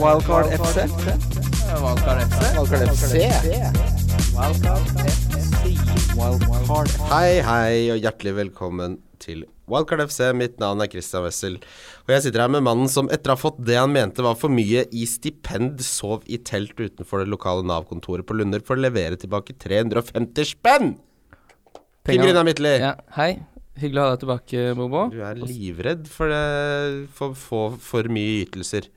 Wildcard FC. Wildcard FC. Wildcard FC. Wildcard FC. Hei, hei, og hjertelig velkommen til Wildcard FC. Mitt navn er Christian Wessel, og jeg sitter her med mannen som etter å ha fått det han mente var for mye i stipend, sov i telt utenfor det lokale Nav-kontoret på Lunder for å levere tilbake 350 spenn! Kim er Grina Midtli. Ja, hei. Hyggelig å ha deg tilbake, Bobo. Du er livredd for det for, for, for mye ytelser.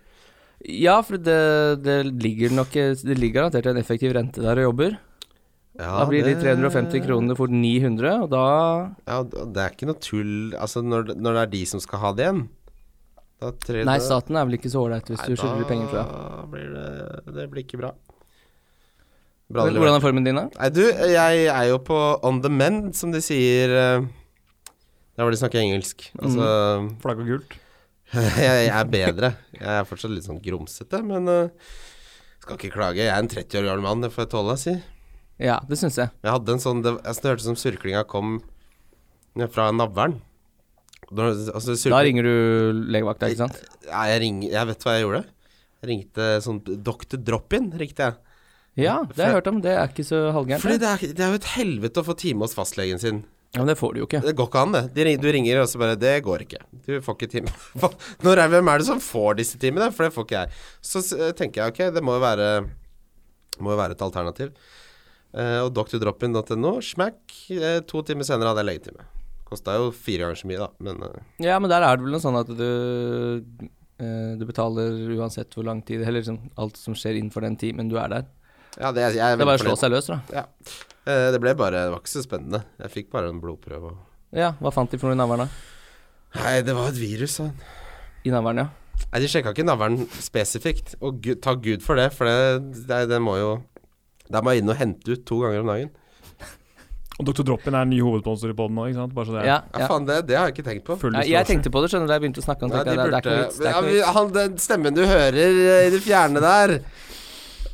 Ja, for det, det ligger nok Det ligger garantert en effektiv rente der og jobber. Ja, Da blir de 350 kronene fort 900, og da Ja, det er ikke noe tull Altså, når, når det er de som skal ha det igjen da tre, Nei, staten er vel ikke så ålreit hvis Nei, du skylder penger fra. Da blir det Det blir ikke bra. Bra Men. Hvordan er formen din, da? Nei, du, jeg er jo på on the mend, som de sier eh, Der hvor de snakker engelsk. Altså Flagg og gult. jeg, er bedre. Jeg er fortsatt litt sånn grumsete, men uh, skal ikke klage. Jeg er en 30 år gammel mann, det får jeg tåle, å si. Ja, det syns jeg. Jeg hadde en sånn Det, jeg det hørtes som surklinga kom fra navlen. Når, altså, Da ringer du legevakta, ikke sant? Ja, jeg ring, Jeg vet hva jeg gjorde. Jeg ringte sånn Dr. Drop-in, ringte jeg. Ja, det har jeg hørt om. Det er ikke så halvgærent. Fordi det. det er, det er jo et helvete å få time hos fastlegen sin. Ja, men det får du jo ikke. Det går ikke an, det. Du ringer, og så bare Det går ikke. Du får ikke time. Når er, hvem er det som får disse timene? For det får ikke jeg. Så tenker jeg ok, det må jo være Må jo være et alternativ. Eh, og drdropin.no, smack. Eh, to timer senere hadde jeg legetime. Kosta jo fire ganger så mye, da, men eh, Ja, men der er det vel noe sånn at du eh, Du betaler uansett hvor lang tid Eller liksom alt som skjer innenfor den timen du er der. Ja, det, jeg jeg Det er bare å slå seg løs, da. Ja. Eh, det ble bare Det var ikke så spennende. Jeg fikk bare en blodprøve og Ja, hva fant de for noe i navlen, da? Nei, det var et virus, han. I navlen, ja. Nei, de sjekka ikke navlen spesifikt, og gud, takk Gud for det, for det, det, det må jo Der må jeg inn og hente ut to ganger om dagen. Og Dr. Droppen er ny hovedsponsor i poden nå, ikke sant? Bare så det er ja, Ja, ja. faen, det, det har jeg ikke tenkt på. Ja, jeg tenkte på det, skjønner du, jeg begynte å snakke om Ja, de burde, det er ikke noe vits. Det er ja, ikke noe vits. han, Den stemmen du hører i det fjerne der er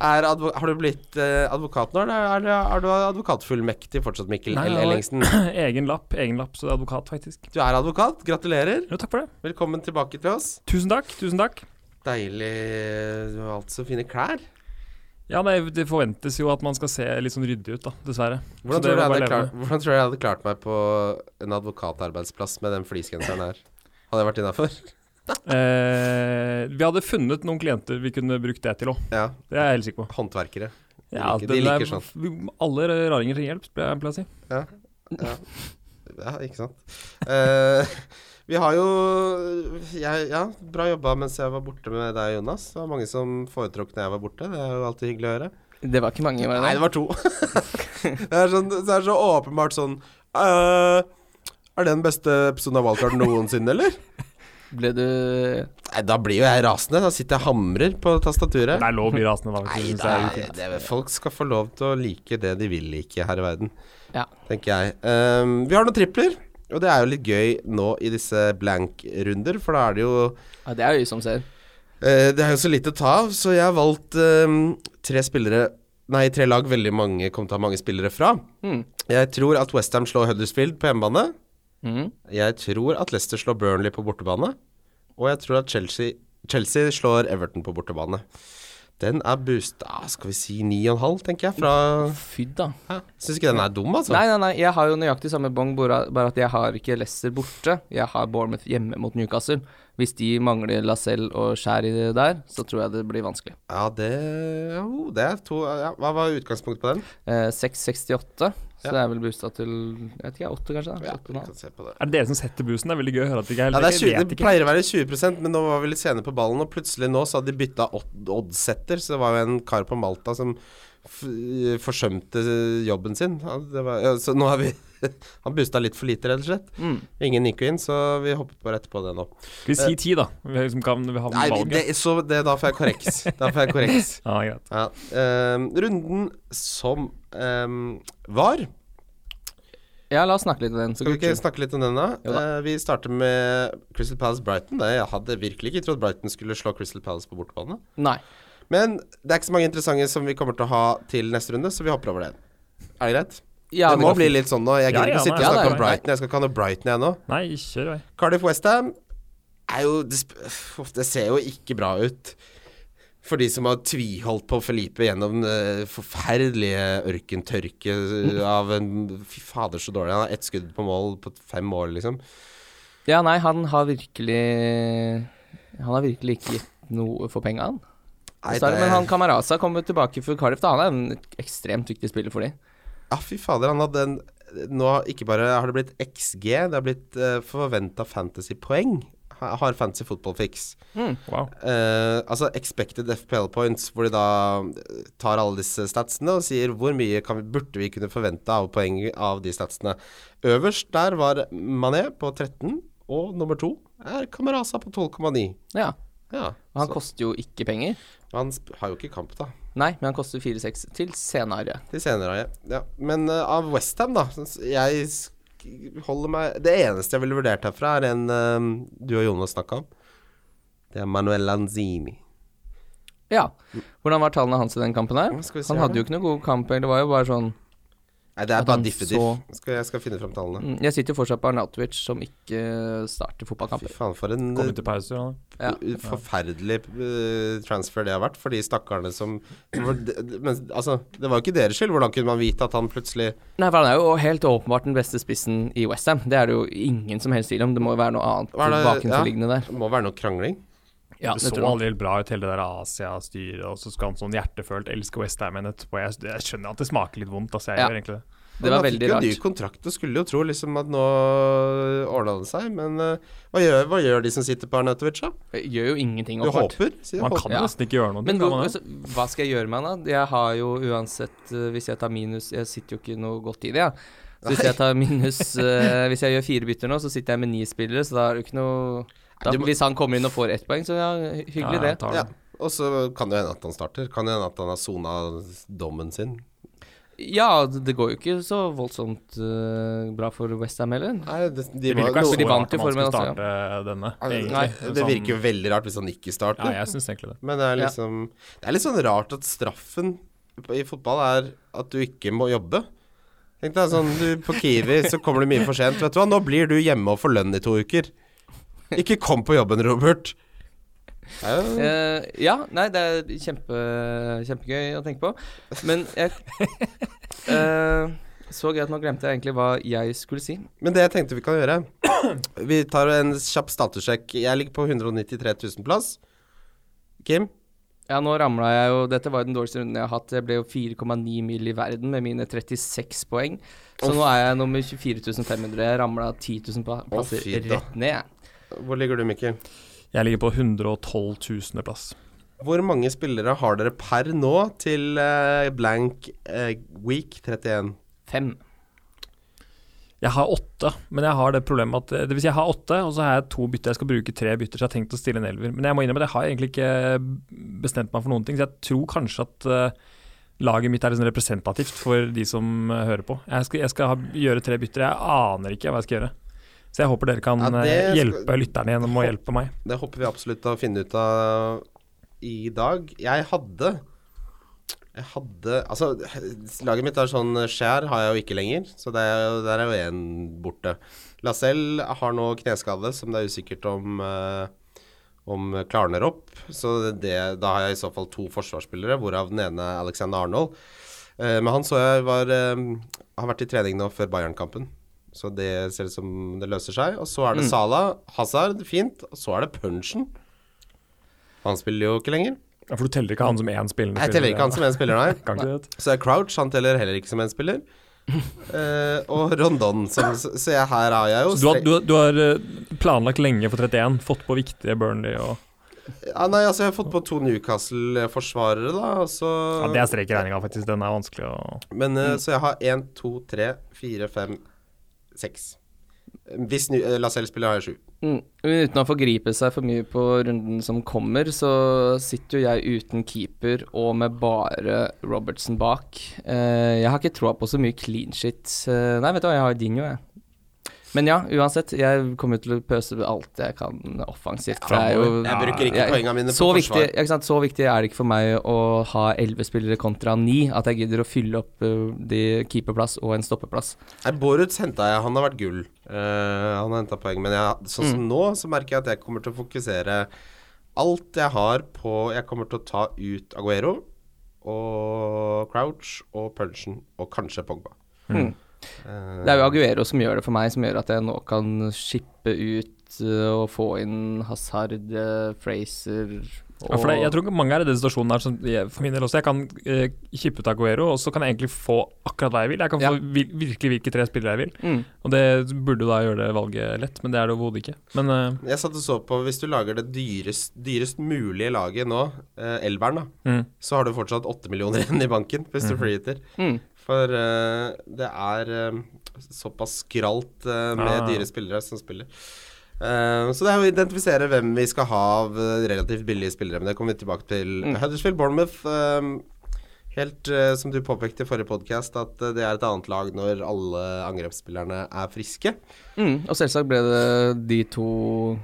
Har du blitt eh, advokat nå, eller er, er du advokatfullmektig fortsatt, Mikkel Nei, Ellingsen? egen lapp, egen lapp, så det er advokat, faktisk. Du er advokat. Gratulerer. Jo, takk for det. Velkommen tilbake til oss. Tusen takk, tusen takk. Deilig Du har alltid så fine klær. Ja, nei, det forventes jo at man skal se litt sånn ryddig ut, da, dessverre. Hvordan tror, jeg klart, hvordan tror du jeg hadde klart meg på en advokatarbeidsplass med den fleecegenseren her? Hadde jeg vært innafor? Eh, vi hadde funnet noen klienter vi kunne brukt det til òg. Ja. Det er jeg helt sikker på. Håndverkere. De Ja, liker, de liker er- sånn. vi- Alle raringer trenger hjelp, pleier jeg å si. Ja. Ja. ja, ikke sant. Eh, vi har jo jeg, Ja, bra jobba mens jeg var borte med deg, Jonas. Det var mange som foretrakk når jeg var borte. Det er jo alltid hyggelig å høre. Det var ikke mange, var det Nei, det var to. det, er sånn, det er så åpenbart sånn eh, Er det den beste episoden av Wildcard noensinne, eller? Ble du Nei, da blir jo jeg rasende. Da sitter jeg og hamrer på tastaturet. Det er lov å bli rasende, da. Nei, da, det det folk skal få lov til å like det de vil like her i verden, Ja. tenker jeg. Um, vi har noen tripler, og det er jo litt gøy nå i disse blank-runder, for da er det jo Ja, det er jo vi som ser. Uh, Det er jo så lite å ta av, så jeg har valgt um, tre spillere Nei, tre lag veldig mange kommer til å ha mange spillere fra. Mm. Jeg tror at Westham slår Huddersfield på hjemmebane. Mm. Jeg tror at Leicester slår Burnley på bortebane. Og jeg tror at Chelsea, Chelsea slår Everton på bortebane. Den er boosta Skal vi si 9,5, tenker jeg. Fra Fy da. ja. Syns ikke den er dum, altså. Nei, nei, nei, jeg har jo nøyaktig samme bong, bare bare at jeg har ikke Leicester borte. Jeg har Bournemouth hjemme mot Newcastle. Hvis de mangler Lacelle og Skjær i det der, så tror jeg det blir vanskelig. Ja, det Jo, det er to ja. Hva var utgangspunktet på den? Eh, 6,68, så det er vel boosta til Jeg vet ikke, 8 kanskje? da? Ja, vi kan se på det. Er det dere som setter boosten? Det er veldig gøy å høre at det ikke er Ja, det, er 20, det pleier å være 20% men nå var vi litt sene på ballen, og plutselig nå så hadde de bytta oddsetter, så det var jo en kar på Malta som f forsømte jobben sin. Ja, det var, ja, så nå har vi Han boosta litt for lite, rett og slett. Mm. Ingen gikk inn, så vi hoppet bare etterpå det nå. Skal vi si ti, da? Vi liksom kan vi har Nei, valget. det, så det, da får jeg korreks. Da får jeg korreks. Ja, greit. Ja. Um, runden som um, var Ja, la oss snakke litt om den. Så Skal vi ikke snakke litt om den, da? Eh, vi starter med Crystal Palace Brighton. Det, jeg hadde virkelig ikke trodd Brighton skulle slå Crystal Palace på bortebane. Nei. Men det er ikke så mange interessante som vi kommer til å ha til neste runde, så vi hopper over det. Er det greit? Ja, det må bli litt sånn nå. Jeg gidder ja, ikke sitte og snakke om Brighton. Jeg skal ikke ha noe Brighton jeg nå. Nei, kjør i vei. Cardiff Westham er jo det, det ser jo ikke bra ut. For de som har tviholdt på Felipe gjennom uh, forferdelige ørkentørke av en Fy fader, så dårlig. Han har ett skudd på mål på fem mål, liksom. Ja, nei, han har virkelig Han har virkelig ikke gitt noe for penga, han. Nei, det- Men han Kamaraza kommer tilbake for Cardiff. da Han er en ekstremt viktig spiller for dem. Ja, fy fader, han hadde en Nå ikke bare har det blitt XG, det har blitt uh, forventa fantasypoeng. Har Fantasy Football Fix. Wow. uh, altså expected FPL points, hvor de da eh, tar alle disse statsene og sier hvor mye kan vi, burde vi kunne forvente av poeng av de statsene. Øverst der var Mané på 13, og nummer to er Kamerasa på 12,9. Ja. Ja, han så- koster jo ikke penger. han har jo ikke kamp, da. Nei, men han koster 4-6 til senere. Til senere, ja. ja. Men uh, av Westham, da Jeg holder meg Det eneste jeg ville vurdert herfra, er en uh, du og Jonas snakka om. Det er Manuel Lanzini. Ja. Hvordan var tallene hans i den kampen her? Han hadde jo ikke noe god kamp. Det var jo bare sånn Nei, det er bare han diffediff. så- Skal, jeg skal finne fram tallene. mm, Jeg sitter jo fortsatt på Arnautovic, som ikke starter Fy faen, for en pauser. Ja. forferdelig eh, transfer det har vært for de stakkarene som Men altså, det var jo ikke deres skyld. Hvordan kunne man vite at han plutselig Nei, for han er jo helt åpenbart den beste spissen i Westham. Det er det jo ingen som helst tvil om. Det må jo være noe annet det- bakenforliggende der. Det må være noe krangling. Ja, det det så aldri helt bra ut, hele det der Asia-styret, og så skal han sånn hjertefølt elske Westham igjen etterpå. Jeg, jeg skjønner at det smaker litt vondt, altså. Jeg Ja. gjør egentlig det. Det var veldig han veldig fikk jo rart. ny kontrakt og skulle jo tro liksom at nå ordna det seg, men uh, hva, gjør, hva gjør de som sitter på Arnatovic, da? Gjør jo ingenting. Du håper? Sier Man håper. kan Ja. nesten ikke gjøre noe. Men hvor, altså, hva skal jeg gjøre med han da? Jeg har jo uansett uh, Hvis jeg tar minus Jeg sitter jo ikke noe godt i det, jeg. Så hvis jeg tar minus uh, Hvis jeg gjør fire bytter nå, så sitter jeg med ni spillere, så da er det jo ikke noe da, du må- Hvis han kommer inn og får ett poeng, så ja, hyggelig Ja, det. Ja. Og så kan det hende at han starter. Kan det hende at han har sona dommen sin. Ja, det går jo ikke så voldsomt uh, bra for Westham heller. Nei, det, de Det må, ikke så rart jo om han formen, skulle altså, starte denne. egentlig. Nei, Sånn- det virker jo veldig rart hvis han ikke starter. Ja, jeg synes egentlig det. Men det er Ja. liksom Det er litt sånn rart at straffen i fotball er at du ikke må jobbe. Tenk deg sånn du På Kiwi så kommer du mye for sent. Vet du hva, nå blir du hjemme og får lønn i to uker. Ikke kom på jobben, Robert. Er Eh, ja, nei, det er kjempe, kjempegøy å tenke på. Men jeg uh, Så gøy at nå glemte jeg egentlig hva jeg skulle si. Men det jeg tenkte vi kan gjøre Vi tar en kjapp statussjekk. Jeg ligger på 193 000 plass. Kim? Ja, nå ramla jeg jo Dette var jo den dårligste runden jeg har hatt. Jeg ble jo 4,9 mil i verden med mine 36 poeng. Så Off. nå er jeg nummer 24.500. Jeg ramla 10 000 plasser Off, rett ned. Hvor ligger du, Mikkel? Jeg ligger på 112 000. plass. Hvor mange spillere har dere per nå til eh, blank eh, week 31? Fem. Jeg har åtte, men jeg har det problemet at Det vil si jeg har åtte, og så har jeg to bytter. Jeg skal bruke tre bytter, så jeg har tenkt å stille en elver. Men jeg må innrømme at jeg har egentlig ikke bestemt meg for noen ting, så jeg tror kanskje at eh, laget mitt er liksom representativt for de som eh, hører på. Jeg skal, jeg skal ha, gjøre tre bytter. Jeg aner ikke hva jeg skal gjøre. Så jeg håper dere kan Ja, eh, hjelpe lytterne gjennom å hjelpe meg. Det håper vi absolutt å finne ut av i dag. Jeg hadde Jeg hadde Altså, laget mitt er sånn Skjær har jeg jo ikke lenger, så er, der er jo én borte. Lacelle har nå kneskade som det er usikkert om eh, om klarner opp. Så det, da har jeg i så fall to forsvarsspillere, hvorav den ene er Alexander Arnold. Eh, men han så jeg var har vært i trening nå før Bayern-kampen. Så det ser ut som det løser seg. Og så er det Mm. Sala, Hazard, fint. Og så er det Punchen. Han spiller jo ikke lenger. Ja, For du teller ikke han som én spiller? Jeg teller ikke han som én spiller, nei. Så er Crouch, han teller heller ikke som én spiller. uh, og Rondon, som, så jeg, her har jeg jo Så du har, du, du har eh, planlagt lenge for 31, fått på viktige Burnley og ja, Nei, altså, jeg har fått på to Newcastle-forsvarere, da. Og så Ja, det er strek i regninga, faktisk. Den er vanskelig å Men eh, Så jeg har én, to, tre, fire, fem, seks. Hvis eh, spiller, har jeg sju. Mm. Uten å forgripe seg for mye på runden som kommer, så sitter jo jeg uten keeper og med bare Robertsen bak. Eh, jeg har ikke troa på så mye clean shit. Eh, nei, vet du hva, jeg har Dinho, jeg. Men ja, uansett. Jeg kommer til å pøse alt jeg kan offensivt. jo Jeg bruker ikke poengene mine så på viktig, forsvar. sant? så viktig er det ikke for meg å ha elleve spillere kontra ni, at jeg gidder å fylle opp uh, de keeperplass og en stoppeplass. Nei, Boruts henta jeg, han har vært gull. Uh, han har henta poeng. Men jeg, sånn Mm. nå, så merker jeg at jeg kommer til å fokusere alt jeg har på Jeg kommer til å ta ut Aguero og Crouch og Punchen og kanskje Pogba. Mm. Eh, Det er jo Aguero som gjør det for meg, som gjør at jeg nå kan shippe ut eh, og få inn Hazard, eh, Fraser og Ja, for det, jeg tror ikke mange er i den situasjonen her som jeg, for min del også. Jeg kan eh, kippe ut Aguero, og så kan jeg egentlig få akkurat hva jeg vil. Jeg kan Ja. få vir virkelig hvilke tre spillere jeg vil. mm. Og det burde da gjøre det valget lett, men det er det overhodet ikke. Men eh, Jeg satt og så på Hvis du lager det dyrest, dyrest mulige laget nå, eh, elveren, da, mm. så har du fortsatt åtte millioner igjen i banken hvis du Mhm. freehitter. Mm. For uh, det er eh, såpass skralt eh, med Ah. dyre spillere som spiller. Eh, så det er å identifisere hvem vi skal ha av relativt billige spillere. Men det kommer vi tilbake til. Mm. Huddersfield Bournemouth Helt uh, som du påpekte i forrige podkast, at uh, det er et annet lag når alle angrepsspillerne er friske. Mm. Og selvsagt ble det de to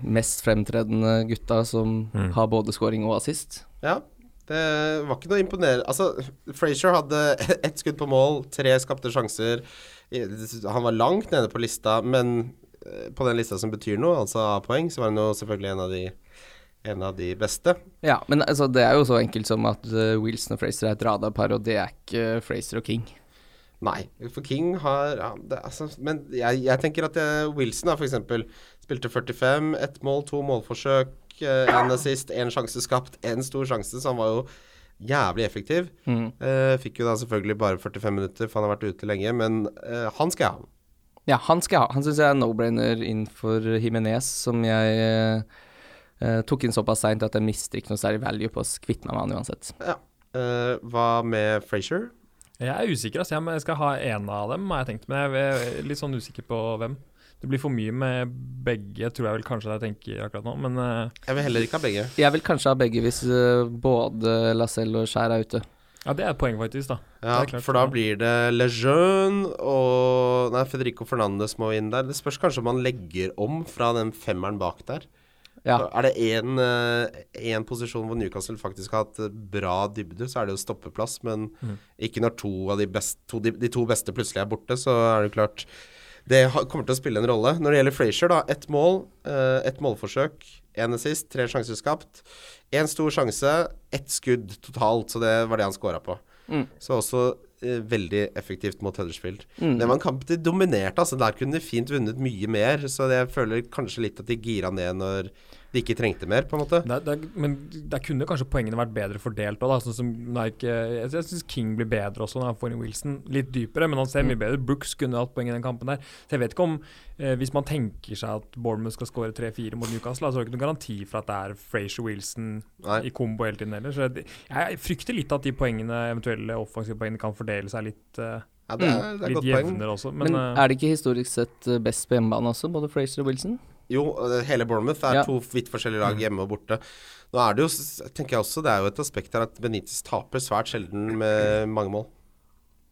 mest fremtredende gutta som Mm. har både scoring og assist. Ja. Det var ikke noe imponerende Altså, Frazier hadde ett skudd på mål, tre skapte sjanser. Han var langt nede på lista, men eh, på den lista som betyr noe, altså A-poeng, så var han jo selvfølgelig en av de, en av de beste. Ja, men altså, det er jo så enkelt som at eh, Wilson og Fraser er et radarpar, og det er ikke Fraser og King. Nei, for King har ja, det, altså, Men jeg, jeg tenker at eh, Wilson da, eksempel spilte 45, ett mål, to målforsøk, én assist, én sjanse skapt, én stor sjanse, så han var jo jævlig effektiv. Mm. Uh, fikk jo da selvfølgelig bare 45 minutter, for han har vært ute lenge, men uh, han skal jeg ha. Ja, han skal jeg ha. Han syns jeg er no-brainer innenfor Himinez, som jeg eh, eh, tok inn såpass seint at jeg mister ikke noe særlig value på å kvitte meg med han uansett. Eh, hva med Frazier? Jeg er usikker, altså. Jeg skal ha en av dem, har jeg tenkt. Men jeg er litt sånn usikker på hvem. Det blir for mye med begge, tror jeg vel kanskje jeg tenker akkurat nå. Men uh, Jeg vil heller ikke ha begge. Jeg vil kanskje ha begge hvis uh, både Lacelle og Skjær er ute. ja, det er et poeng, faktisk. da Ja, klart. for da blir det Lejeune og Nei, Federico Fernandes må inn der. Det spørs kanskje om man legger om fra den femmeren bak der. Ja. Er det én posisjon hvor Newcastle faktisk har hatt eh, bra dybde, så er det jo stoppeplass. Men mm. ikke når to av de, best, to, de, de to beste plutselig er borte, så er det klart Det kommer til å spille en rolle. Når det gjelder Frazier, da. Ett mål, eh, ett målforsøk, én assist, tre sjanser skapt. Én stor sjanse, ett skudd totalt, så det var det han scora på. Mm. Så også eh, veldig effektivt mot Huddersfield. Mm. Det var en kamp de dominerte, altså. Der kunne de fint vunnet mye mer. Så jeg føler kanskje litt at de gira ned når de ikke trengte mer, på en måte. det, det, men der kunne kanskje poengene vært bedre fordelt òg, sånn som nå ikke Jeg, jeg syns King blir bedre også når han får inn Wilson. Litt dypere, men han ser mye bedre. Brooks kunne hatt poeng i den kampen der. Så jeg vet ikke om eh, Hvis man tenker seg at Bournemouth skal skåre 3-4 mot Newcastle, så er det ikke noen garanti for at det er Frazier Wilson Nei. i kombo hele tiden heller. Så jeg, jeg frykter litt at de poengene, eventuelle offensive poengene kan fordele seg litt, eh, Ja, det er, det er litt godt poeng. også. Men, Men, eh, er det ikke historisk sett eh, best på hjemmebane også, både Fraser og Wilson? Jo, hele Bournemouth er Ja. to vidt forskjellige lag hjemme og borte. Nå er det jo, tenker jeg også, det er jo et aspekt her at Benitez taper svært sjelden med mange mål.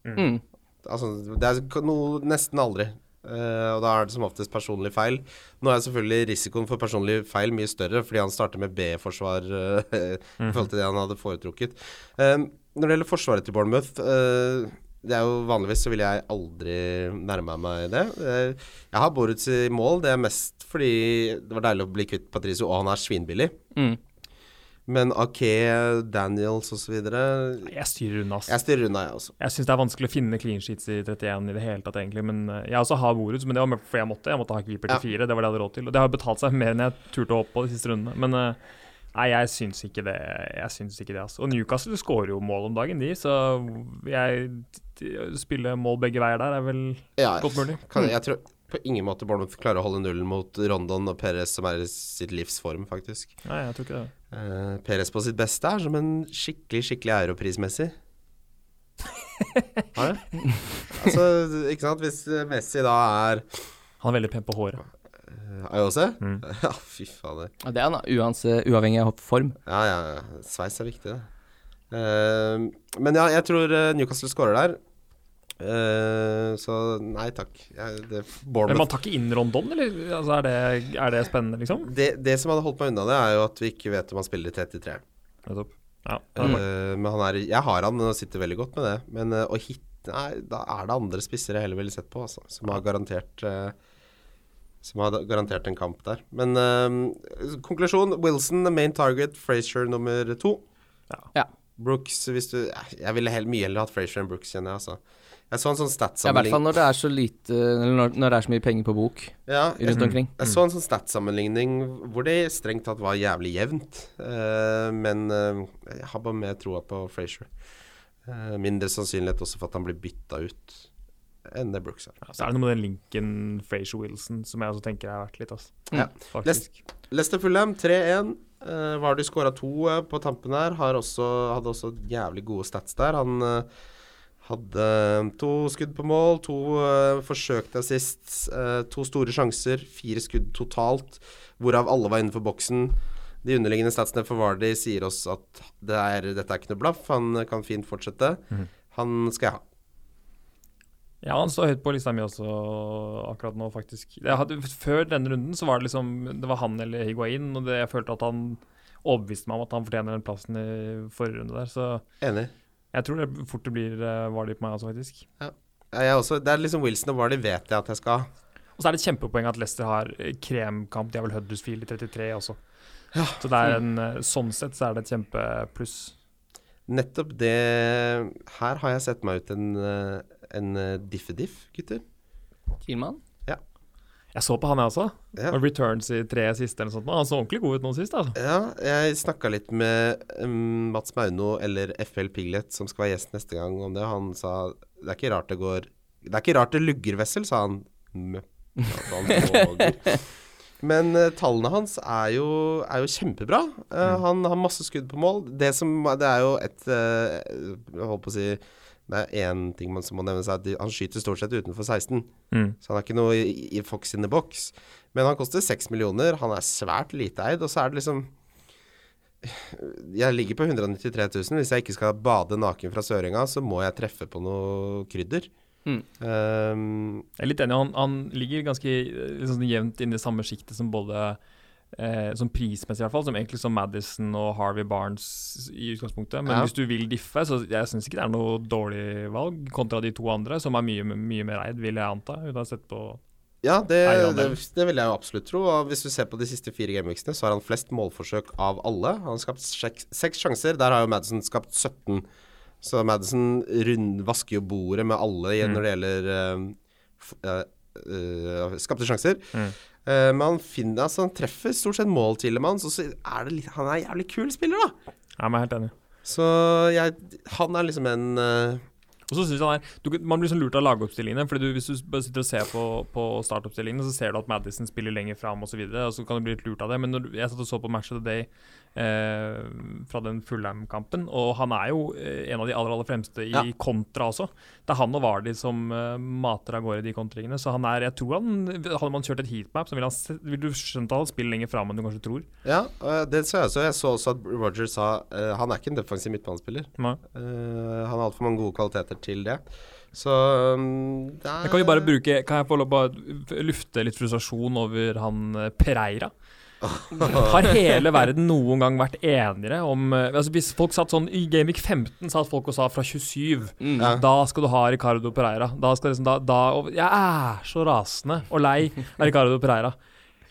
Mm. Altså, det er noe nesten aldri. Uh, og da er det som oftest personlig feil. Nå er selvfølgelig risikoen for personlig feil mye større, fordi han starter med B-forsvar uh, i forhold til det han hadde foretrukket. Eh, når det gjelder forsvaret til Bournemouth eh, det er jo Vanligvis så ville jeg aldri nærma meg det. Eh, jeg har Boruts i mål. Det er mest fordi det var deilig å bli kvitt Patricio, og han er svinbillig. Mm. Men Ake, Daniels osv. jeg styrer unna. Jeg styrer unna, jeg også. Jeg syns det er vanskelig å finne clean sheets i 31 i det hele tatt, egentlig. Men eh, jeg også har Boruts, men det var fordi jeg måtte. Jeg måtte ha keeper til Ja. fire, det var det jeg hadde råd til. Og det har betalt seg mer enn jeg turte å håpe på de siste rundene. Men eh, nei, jeg syns ikke det. Jeg syns ikke det, altså. Og Newcastle skårer jo mål om dagen, de, så jeg spille mål begge veier der er vel Ja, godt mulig. Kan, jeg tror på ingen måte Bournemouth klarer å holde nullen mot Rondon og Perez, som er i sitt livsform, faktisk. Nei, jeg tror ikke det. Uh, Perez på sitt beste er som en skikkelig, skikkelig europrismessig. Altså, ikke sant. Hvis Messi da er Han er veldig pen på håret. Uh, Ayose? Mm. Ja, fy fader. Ja, det er han, uanse, uavhengig av form. Ja, ja. ja. Sveis er viktig, det. Uh, men ja, jeg tror eh, Newcastle scorer der. Uh, så nei takk. Jeg, det, Men man tar ikke inn Rondon, eller? Altså, er, det, er det spennende, liksom? det, det som hadde holdt meg unna det, er jo at vi ikke vet om han spiller i 33. Nettopp. Ja. uh, men han er Jeg har han og sitter veldig godt med det. Men eh, å hit Nei, da er det andre spisser jeg heller ville sett på, altså. Som har garantert eh, som har garantert en kamp der. Men uh, konklusjon Wilson main target, Frazier nummer to. Ja. Brooks hvis du Jeg ville helt mye heller hatt Frazier enn Brooks, kjenner jeg, altså. Jeg så en sånn Ja, I hvert fall når det er så lite Eller når, når det er så mye penger på bok ja, rundt omkring. jeg så en sånn stats-sammenligning hvor det strengt tatt var jævlig jevnt. Uh, men uh, jeg har bare mer troa på Frazier. Eh, mindre sannsynlighet også for at han blir bytta ut enn det Brooks er. Ja, så er det noe med den linken Frazier Wilson som jeg også tenker er verdt litt, altså. Ja. Faktisk. Leicester Fulham 3-1. Uh, Vardy skåra to uh, på tampen her. Har også, hadde også jævlig gode stats der. Han uh, hadde to skudd på mål, to uh, forsøk til assist, eh, to store sjanser, fire skudd totalt, hvorav alle var innenfor boksen. De underliggende statsene for Vardy sier oss at det er, dette er ikke noe blaff. Han eh, kan fint fortsette. Mm. Han skal jeg ha. Ja, han står høyt på lista mi også akkurat nå, faktisk. Hadde, før denne runden så var det liksom Det var han eller Higuain, og det, jeg følte at han overbeviste meg om at han fortjener den plassen i forrige runde der. Så Enig. jeg tror det fort det blir uh, Vardy på meg også, faktisk. Ja, jeg også, det er liksom Wilson og Vardy vet jeg at jeg skal ha. Og så er det et kjempepoeng at Leicester har eh, kremkamp. De har vel Huddersfield i 33 også. Ja. Så er en, eh, sånn sett så er det et kjempepluss. Nettopp det Her har jeg sett meg ut en, eh, en eh, diffediff, gutter. Kielmann? Ja. Jeg så på han, jeg også. Ja. Og Returns i tre siste eller noe sånt. Han så ordentlig god ut nå sist, altså. Ja, jeg snakka litt med um, Mats Mauno eller FL Piglet, som skal være gjest neste gang, om det. Han sa det er ikke rart det går Det er ikke rart det lugger Wessel, sa han. Mø. Men uh, tallene hans er jo, er jo kjempebra. Eh, Han har masse skudd på mål. Det, som, det er jo et uh, Jeg holdt på å si Det er én ting man som må nevne seg, at han skyter stort sett utenfor 16. Mm. Så han er ikke noe i, i Fox in the box. Men han koster 6 millioner. Han er svært lite eid, og så er det liksom Jeg ligger på 193 000. Hvis jeg ikke skal bade naken fra Sørenga, så må jeg treffe på noe krydder. Mm. Um, Jeg er litt enig. Han, han ligger ganske liksom, jevnt inne i samme sjiktet som både eh, Som prismessig, i hvert fall. Som egentlig som Madison og Harvey Barnes i utgangspunktet. Men Ja. hvis du vil diffe, så jeg syns ikke det er noe dårlig valg kontra de to andre, som er mye, mye mer eid, vil jeg anta. Uten å ha sett på ja, det, det, det? vil jeg jo absolutt tro. Og hvis du ser på de siste fire gameweeksene, så har han flest målforsøk av alle. Han har skapt seks, sjanser. Der har jo Madison skapt 17. Så Madison rund, vasker jo bordet med alle Mm. når det gjelder uh, uh, eh, skapte sjanser. Mm. Eh, men han finner Altså han treffer stort sett mål, Tillemans, og så er det litt Han er en jævlig kul spiller, da. Ja, men jeg er helt enig. Så jeg Han er liksom en uh, Og så synes han er du, Man blir sånn lurt av lagoppstillingene. Fordi du, Hvis du bare sitter og ser på, på startoppstillingene, så ser du at Madison spiller lenger fram osv. Og, så videre, og så kan du bli litt lurt av det. Men når, jeg satt og så på Match of the Day fra den Fullham-kampen, og han er jo eh, en av de aller aller fremste i Ja. kontra også. Det er han og Vardy som eh, mater av gårde de kontringene. Så han er Jeg tror han Hadde man kjørt et heatmap, så ville ville du skjønt at han spiller lenger fram enn du kanskje tror. Ja, det så jeg også. Jeg så også at Roger sa eh, Han er ikke en defensiv midtbanespiller. Eh, han har altfor mange gode kvaliteter til det. Så um, det er kan vi bare bruke Kan jeg få lov å lufte litt frustrasjon over han eh, Pereira? Har hele verden noen gang vært enigere om eh, altså Hvis folk satt sånn I Gamic 15 satt folk og sa fra 27 Mm. Da skal du ha Ricardo Pereira. Da skal liksom, da, da, og jeg er så rasende og lei av Ricardo Pereira.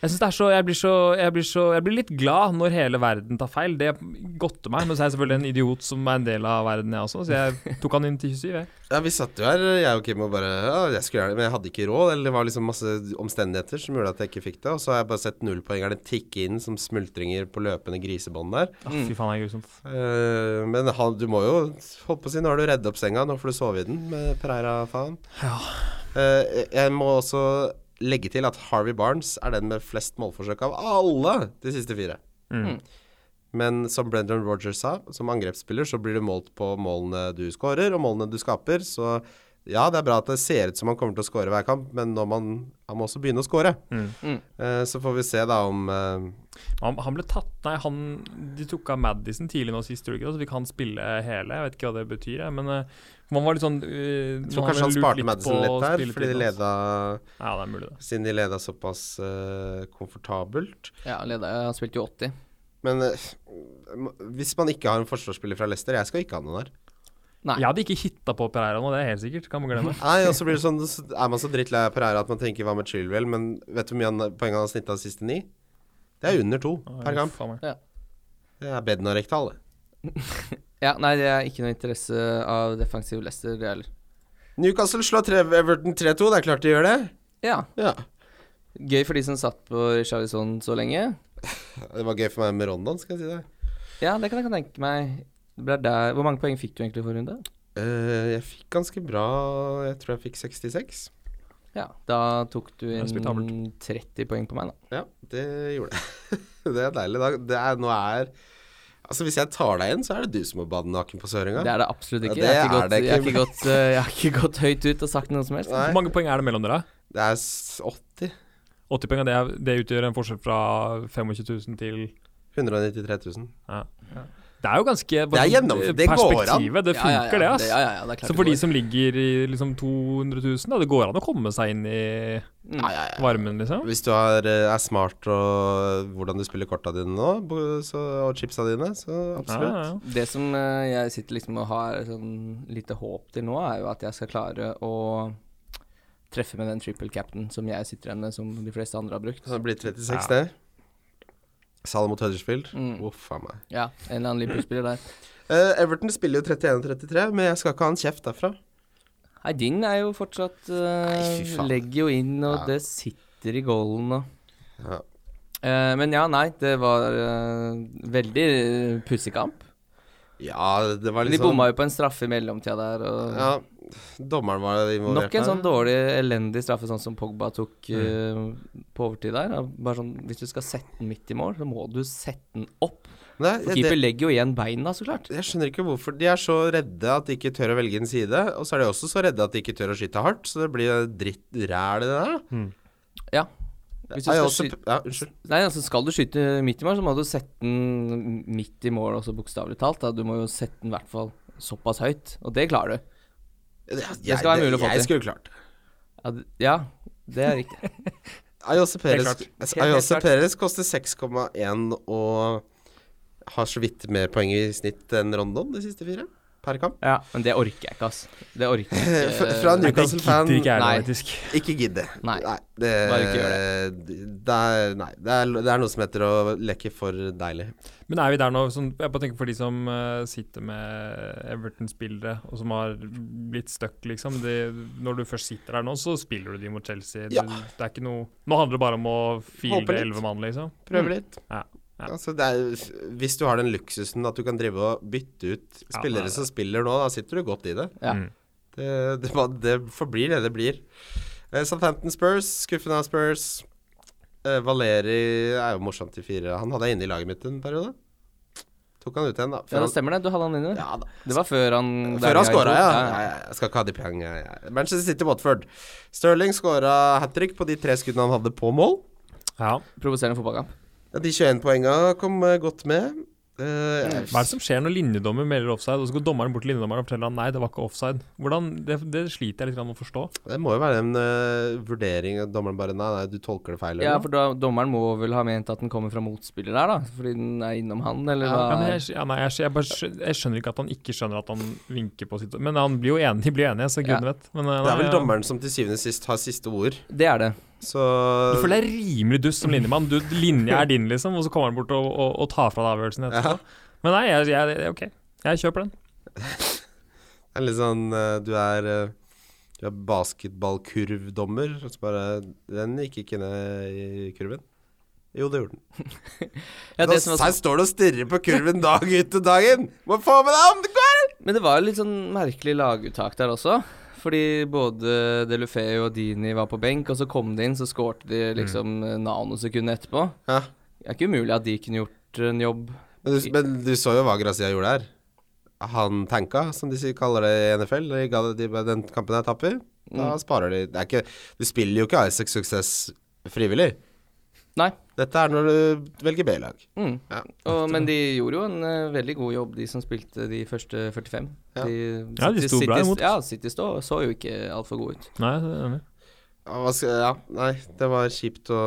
Jeg synes det er så jeg, blir så jeg blir så Jeg blir litt glad når hele verden tar feil. Det godter meg. Men så er jeg selvfølgelig en idiot som er en del av verden, jeg også. Så jeg tok han inn til 27. Jeg. Ja, vi satt jo her, jeg og Kim, og bare ja, jeg skulle gjøre det, Men jeg hadde ikke råd. Eller det var liksom masse omstendigheter som gjorde at jeg ikke fikk det. Og så har jeg bare sett nullpoengerne tikke inn som smultringer på løpende grisebånd der. Ah, fy faen, det er grusomt. Uh, men han, du må jo holdt på å si Nå har du reddet opp senga, nå får du sove i den med Pereira, faen. Ja. Uh, jeg må også legge til at Harvey Barnes er den med flest målforsøk av alle de siste fire. Mm. Men som Brendan Rogers sa, som angrepsspiller så blir du målt på målene du skårer, og målene du skaper. Så ja, det er bra at det ser ut som han kommer til å skåre hver kamp, men når man, han må også begynne å skåre. Mm. Mm. Eh, så får vi se da om uh, Han, han ble tatt Nei, han, de tok av Madison tidlig nå sist uke, så fikk han spille hele. Jeg vet ikke hva det betyr, jeg, men uh, man var litt sånn uh, Jeg tror kanskje han sparte Madison litt der, fordi de leda Ja, det er mulig, det. Siden de leda såpass eh, komfortabelt. Ja, han leda- han spilte jo 80. Men hvis man ikke har en forsvarsspiller fra Leicester Jeg skal ikke ha noen der. Nei. Jeg hadde ikke hitta på Pereira nå, det er helt sikkert. Kan man glemme. Nei, og så blir det sånn så Er man så drittlei av Pereira at man tenker hva med Chilwell, men vet du hvor mye poeng han har snitta de siste ni? Det er under to per kamp. Faen. Det er Bednarek-tall. det. Ja, nei, det er ikke noe interesse av defensiv Leicester, det heller. Newcastle slår tre, Everton 3-2. Det er klart de gjør det. Ja. Ja. Gøy for de som satt på Charlison så lenge. Det var gøy for meg med Rondon, skal jeg si deg. Ja, det kan jeg tenke meg. Det ble der. Hvor mange poeng fikk du egentlig for runde? Uh, jeg fikk ganske bra Jeg tror jeg fikk 66. Ja, da tok du inn 30 poeng på meg, da. Ja, det gjorde jeg. det er deilig. Da. Det er, nå er Altså, hvis jeg tar deg igjen, så er det du som må bade naken på Sørenga. Det er det absolutt ikke. Ja, det jeg, har ikke gått, det jeg, har ikke. ikke gått, eh, jeg har ikke gått høyt ut og sagt noe som helst. Nei. Hvor mange poeng er det mellom dere? Det er 80. 80 poeng, det, er, det utgjør en forskjell fra 25 000 til 193 000. Det er jo ganske Det er gjennom- det. Perspektivet, det ja, funker, ja. det, ass. Ja, ja, ja, det er Så for de som ligger i liksom 200 000, da, det går an å komme seg inn i Mm. Ja, ja, ja. varmen, liksom? Hvis du har, eh, er smart og hvordan du spiller korta dine nå, så, og chipsa dine, så absolutt. ja, ja. Det som eh, jeg sitter liksom og har sånn lite håp til nå, er jo at jeg skal klare å treffe med den triple captain som jeg sitter igjen med, som de fleste andre har brukt. Så det blir 36, Ja. det. Sal mot Huddersfield. Mm. Uff a meg. Ja, en eller annen Liverpool-spiller der. Uh, Everton spiller jo 31-33, men jeg skal ikke ha en kjeft derfra. Nei, din er jo fortsatt uh, Nei. Legger jo inn, og Ja. det sitter i goalen og Ja. Uh, Men ja, nei, det var uh, veldig pussig kamp. Ja, det var liksom De bomma jo på en straffe i mellomtida der, og Ja, dommeren var involvert Nok en sånn dårlig, elendig straffe, sånn som Pogba tok eh, på overtid der. Bare sånn, Hvis du skal sette den midt i mål, så må du sette den opp. Nei, For det, legger jo igjen beina, så klart. jeg skjønner ikke hvorfor. De er så redde at de ikke tør å velge en side, og så er de også så redde at de ikke tør å skyte hardt, så det blir dritt ræl i det der. Mm. Ja. Hvis du skal også, ja, unnskyld. Nei, altså Skal du skyte midt i mål, så må du sette den midt i mål, også bokstavelig talt. Da. Du må jo sette den i hvert fall såpass høyt, og det klarer du. Jeg, skal være mulig å få jeg til. skulle klart. Ja, det. ja det er riktig. Ayose klart. Perez koster 6,1 og har så vidt mer poeng i snitt enn Rondon de siste fire per kamp. Ja, Men det orker jeg ikke, ass. Det orker jeg ikke. Fra- fra Newcastle-fan ikke jeg, Nei. Ikke gidde. Nei. det, Bare ikke Det er, nei, det er, det er noe som heter å leke for deilig. Men er vi der nå sånn, Jeg bare tenker for de som eh, sitter med Everton-spillere, og som har blitt stuck, liksom. De, når du først sitter der nå, så spiller du de mot Chelsea. Ja. Du, det er ikke noe Nå handler det bare om å litt. elleve mann, liksom. Prøve litt. Ja, ja. Altså, det er, hvis du har den luksusen at du kan drive og bytte ut Ja, spillere det er som spiller nå, da sitter du godt i det. Ja. Mm. Det, det, det forblir det det blir. Eh, Southampton Spurs, skuffende av Spurs. Eh, Valeri er jo morsomt i fire. Han hadde jeg inne i laget mitt en periode. Tok han ut igjen, da. Ja, det stemmer det. Du hadde han inne. ja, da. Det var før han Før han skåra, ja. ja. Ja, ja. Jeg skal ikke ha de poengene. Ja, ja. Manchester City Watford. Sterling skåra hat trick på de tre skuddene han hadde på mål. Ja. Provoserende fotballkamp. Ja, de 21 poenga kom eh, godt med. Eh, Hva er det som skjer når linjedommer melder offside, og så går dommeren bort til linjedommeren og forteller han nei, det var ikke offside? Hvordan, det, det sliter jeg litt grann med å forstå. Det må jo være en uh, vurdering at dommeren bare Nei, nei, du tolker det feil. eller Ja, for da, dommeren må vel ha ment at den kommer fra motspiller der, da? Fordi den er innom han, eller hva? Ja, men jeg, ja, nei, jeg, jeg, bare, jeg skjønner ikke at han ikke skjønner at han vinker på sitt Men han blir jo enig, de blir enige, så gudene vet. Men, nei, Det er vel dommeren som til syvende og sist har siste ord. Det er det. Så Du føler deg rimelig dust som linjemann. Du, linja er din, liksom, og så kommer han bort og, og, og tar fra deg avgjørelsen etterpå. Men nei, jeg, jeg, ok. Jeg kjøper den. Det er litt sånn eh, Du er eh, Du er basketballkurvdommer, og så bare Den gikk ikke ned i kurven. Jo, det gjorde den. Ja, det som Nå- Her står du og stirrer på kurven dag ut og dag inn! Må få med deg om det går! men det var jo litt sånn merkelig laguttak der også. Fordi både Delufeu og Dini var på benk, og så kom de inn, så skårte de liksom mm. nanosekundet etterpå. Ja. Det er ikke umulig at de kunne gjort en jobb. Men du, men du så jo hva Grazia gjorde her. Han tanka, som de kaller det i NFL. De den kampen jeg tapper. Da Mm. sparer de det er ikke, Du spiller jo ikke Isaac Success frivillig. Nei. Dette er når du velger B-lag. Mm. Ja. Og, men de gjorde jo en uh, veldig god jobb, de som spilte de første 45. Ja. De, Ja, de sto City- bra imot. Ja, City stå, så jo ikke altfor gode ut. Nei, det er enig. Ja, ja, nei, det var kjipt å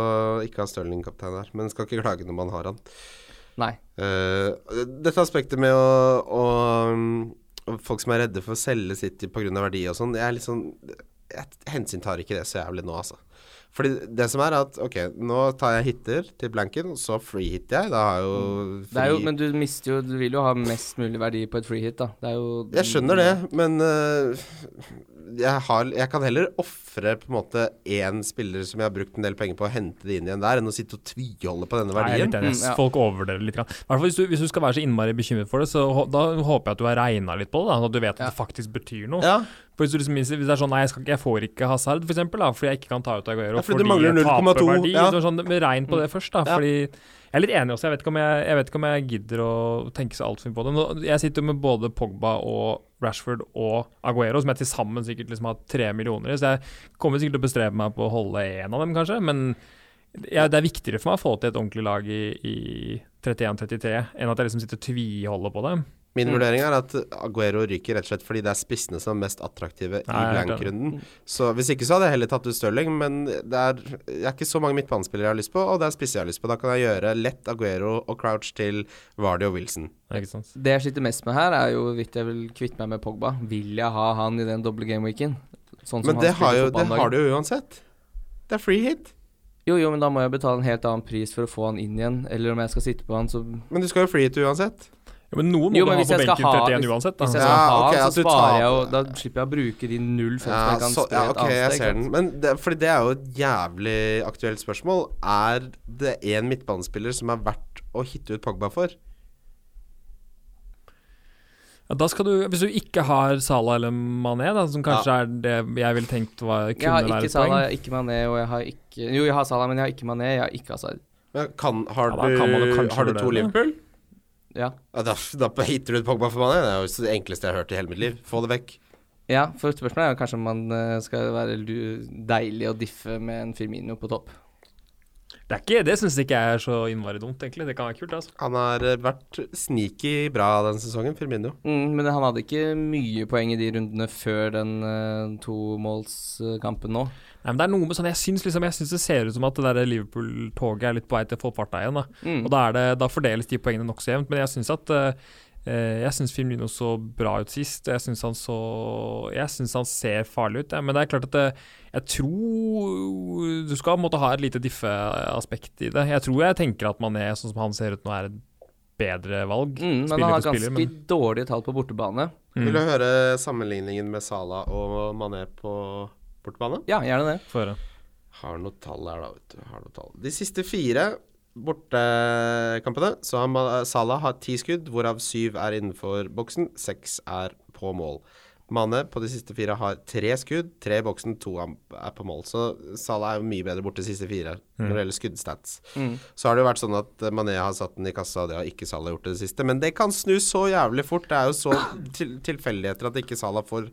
ikke ha Stirling-kaptein her, men skal ikke klage når man har han. Nei. Uh, dette aspektet med å, å, folk som er redde for å selge City pga. verdi og sånn. Jeg er litt sånn Jeg hensyntar ikke det så jævlig nå, altså. Fordi det som er at Ok, nå tar jeg hitter til blanken, så free-hitter jeg. Da har jeg jo Det er jo, men du mister jo Du vil jo ha mest mulig verdi på et freehit, da. Det er jo Jeg skjønner det, men uh, jeg, har, jeg kan heller ofre på en måte én spiller som jeg har brukt en del penger på, å hente det inn igjen der, enn å sitte og tviholde på denne er verdien. Nei. Mm, ja. Folk overvurderer litt. grann. I hvert fall hvis du, hvis du skal være så innmari bekymret for det, så da håper jeg at du har regna litt på det. Da, at du vet at Ja. det faktisk betyr noe. Ja, For hvis, du liksom, hvis det er sånn Nei, jeg, skal, ikke- jeg får ikke Hazard, for eksempel, da, fordi jeg ikke kan ta ut Aguero Ja, fordi det mangler jeg taper 0,2, verdi. ja. Så det Sånn, regn på det først, da. Ja. Fordi jeg er litt enig også. Jeg vet ikke om jeg, jeg, vet ikke om jeg gidder å tenke så altfor mye på det. Nå, jeg sitter jo med både Pogba og Rashford og Aguero, som jeg til sammen sikkert liksom har tre millioner i. Så jeg kommer sikkert til å bestrebe meg på å holde én av dem, kanskje. Men ja, det er viktigere for meg å få til et ordentlig lag i, i 31-33 enn at jeg liksom sitter og tviholder på det. Min Mm. vurdering er at Aguero ryker rett og slett fordi det er spissene som er mest attraktive i Nei, er blank-runden. Så hvis ikke så hadde jeg heller tatt ut Stirling, men det er, det er ikke så mange midtbanespillere jeg har lyst på, og det er spisser jeg har lyst på. Da kan jeg gjøre lett Aguero og Crouch til Vardy og Wilson. Ikke sant? Det jeg sliter mest med her, er jo hvorvidt jeg vil kvitte meg med Pogba. Vil jeg ha han i den doble gameweeken? Sånn Men det har, jo, det har du jo uansett. Det er free hit. Jo, jo, men da må jeg betale en helt annen pris for å få han inn igjen. Eller om jeg skal sitte på han, så Men du skal jo free hit uansett. Jo, men noen må Jo, du ha på benken ha- 31 hvis- uansett. Da. Hvis jeg Ja, ha okay, så sparer tar- jeg jo Da slipper jeg å bruke de null fem Ja, jeg kan så, ja, ok, jeg ser den. Men det, fordi det er jo et jævlig aktuelt spørsmål. Er det én midtbanespiller som er verdt å hitte ut Pogba for? Ja, da skal du, hvis du ikke har Salah eller Mané, da, som kanskje er det jeg ville tenkt var, Jeg kunne har være ikke et Salah, poeng. jeg har ikke Mané, og jeg har ikke Jo, jeg har Salah, men jeg har ikke Mané, jeg har ikke Hazard. Ja, kan, har, Ja, du, har du to. Liverpool? Ja. Ja, da, da hitter du ut Pogba for meg. Det er jo det enkleste jeg har hørt i hele mitt liv. Få det vekk. ja, for spørsmålet er jo kanskje om man eh, skal være deilig å diffe med en Firmino på topp. Det, er ikke, det syns ikke jeg er så innmari dumt, egentlig. Det kan være kult. altså. Han har eh, vært sneaky bra den sesongen, Firmino. Mm, men han hadde ikke mye poeng i de rundene før den uh, tomålskampen nå. Nei, men det er noe med sånn, Jeg syns liksom, jeg synes det ser ut som at det der Liverpool-toget er litt på vei til å få farta igjen. da. Mm. Og da, er det, da fordeles de poengene nokså jevnt. Men jeg syns at eh, eh, Jeg syns Firmino så bra ut sist. Jeg syns han så Jeg syns han ser farlig ut. Ja. Men det er klart at det, jeg tror Du skal måte ha et lite diffe-aspekt i det. Jeg tror jeg tenker at Mané, sånn som han ser ut nå, er et bedre valg. Mm, men spiller han har ganske men- dårlige tall på bortebane. Mm. Vil du høre sammenligningen med Salah og Mané på bortebane? Ja, gjerne det. Få høre. Har noe tall her, da. vet du. Har noe tall. De siste fire bortekampene så har Salah har ti skudd, hvorav syv er innenfor boksen, seks er på mål. Mane på de siste fire har tre skudd, tre i boksen, to er på mål. Så Salah er jo mye bedre borte de siste fire når det gjelder skuddstats. Mm. Så har det jo vært sånn at eh, Mané har satt den i kassa, og det har ikke Salah gjort det siste. Men det kan snu så jævlig fort. Det er jo så til tilfeldigheter at ikke Salah får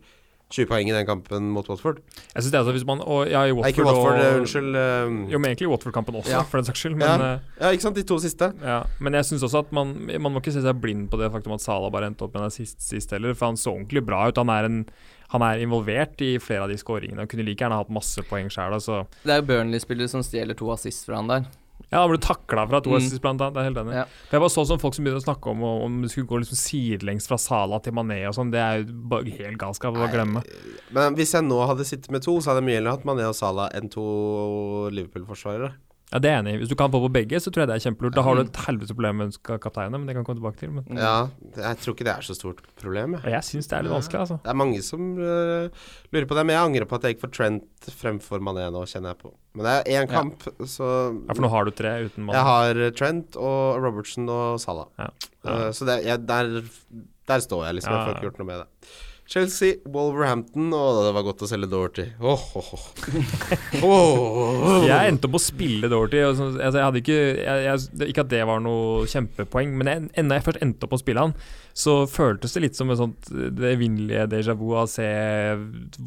20 poeng i den kampen mot Watford. Jeg synes det er at hvis man og, ja, i Nei, Watford, ikke Watford, og, eh, unnskyld. Um, Jo, men egentlig Watford-kampen også, Ja. for den saks skyld. Men, Ja. eh, ja, ikke sant, de to siste. Ja, men jeg syns også at man, man må ikke se seg blind på det faktum at Salah bare endte opp med den sist, sist heller, for han så ordentlig bra ut. Han er, en, han er involvert i flere av de skåringene og kunne like gjerne hatt masse poeng sjøl. Altså. Det er jo Burnley-spillere som stjeler to assist fra han der. Ja, han ble takla fra to Mm. assist, blant annet. Det er helt enig. Ja. For Jeg bare så sånn folk som begynner å snakke om om det skulle gå liksom sidelengs fra Sala til Mané og sånn. Det er jo bare helt galskap å glemme. Men hvis jeg nå hadde sittet med to, så hadde jeg mye heller hatt Mané og Sala enn to Liverpool-forsvarere. Ja, det er jeg enig i. Hvis du kan få på begge, så tror jeg det er kjempelurt. Da har du et helvete problem med ka- kapteinen, men det kan jeg komme tilbake til. Men. Ja, jeg tror ikke det er så stort problem. Jeg. Jeg syns det er litt vanskelig, altså. Det er mange som uh, lurer på det, men jeg angrer på at jeg gikk for Trent fremfor Mané nå, kjenner jeg på. Men det er én Ja. kamp, så Ja, For nå har du tre uten mann? Jeg har Trent og Robertson og Salah. Ja. Uh, så det, jeg, der, der står jeg, liksom. Jeg får Ja. ikke gjort noe med det. Chelsea, Wolverhampton Å, det var godt å selge Dorothy. Åh, åh. Åh. Jeg endte opp å spille Dorothy. Og altså, jeg hadde ikke, jeg, jeg, ikke at det var noe kjempepoeng, men jeg, enda jeg først endte opp å spille han, så føltes det litt som et sånt det evinnelige déjà vu av å se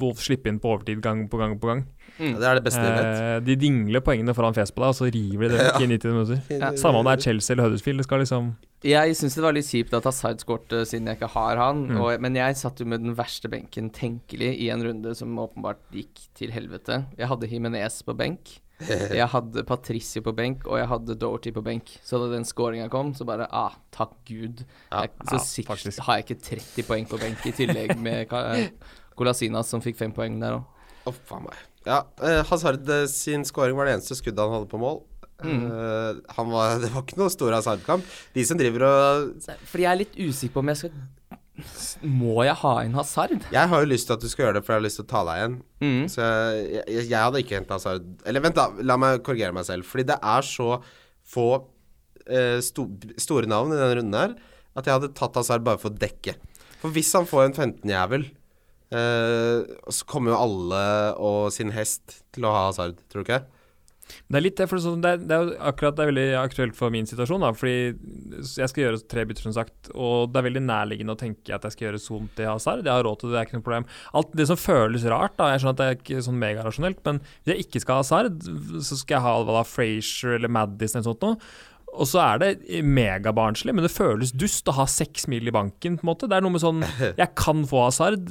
Wolf slippe inn på overtid gang på gang på gang. Mm. Det er det beste jeg vet. Eh, de dingler poengene foran fjes på deg, og så river de det vekk i 90 minutter. Ja. Samme om det er Chelsea eller Huddersfield. Det skal liksom Jeg syns det var litt kjipt at Hazard skårte siden jeg ikke har han. Mm. Og, men jeg satt jo med den verste benken tenkelig i en runde som åpenbart gikk til helvete. Jeg hadde Himinez på benk. Jeg hadde Patricio på benk, og jeg hadde Doherty på benk. Så da den scoringa kom, så bare ah, takk gud. Ja, jeg, så ja, sikkert har jeg ikke 30 poeng på benk, i tillegg med Colasinas som fikk fem poeng der òg. Oh, faen meg. Ja, eh, Hazard eh, sin scoring var det eneste skuddet han hadde på mål. Mm. Uh, han var, det var ikke noe stor Hazard-kamp. De som driver og Fordi jeg er litt usikker på om jeg skal Må jeg ha en Hazard? Jeg har jo lyst til at du skal gjøre det, for jeg har lyst til å ta deg igjen. Mm. Så jeg, jeg, jeg hadde ikke henta Hazard Eller vent, da. La meg korrigere meg selv. Fordi det er så få uh, sto, store navn i denne runden her at jeg hadde tatt Hazard bare for å dekke. For hvis han får en 15-jævel, eh, så kommer jo alle og sin hest til å ha Hazard, tror du ikke? Det er litt det, for sånn, det, er, det er akkurat det er veldig aktuelt for min situasjon. Da, fordi jeg skal gjøre tre bytter, som sagt, og det er veldig nærliggende å tenke at jeg skal gjøre Zoom til Hazard. Jeg har råd til det, det er ikke noe problem. Alt det som føles rart, da, jeg skjønner at det er ikke sånn megarasjonelt, men hvis jeg ikke skal ha Hazard, så skal jeg ha hva da, Frazier eller Maddis eller sånt noe. Og så er det megabarnslig, men det føles dust å ha seks mil i banken. på en måte. Det er noe med sånn Jeg kan få Hazard,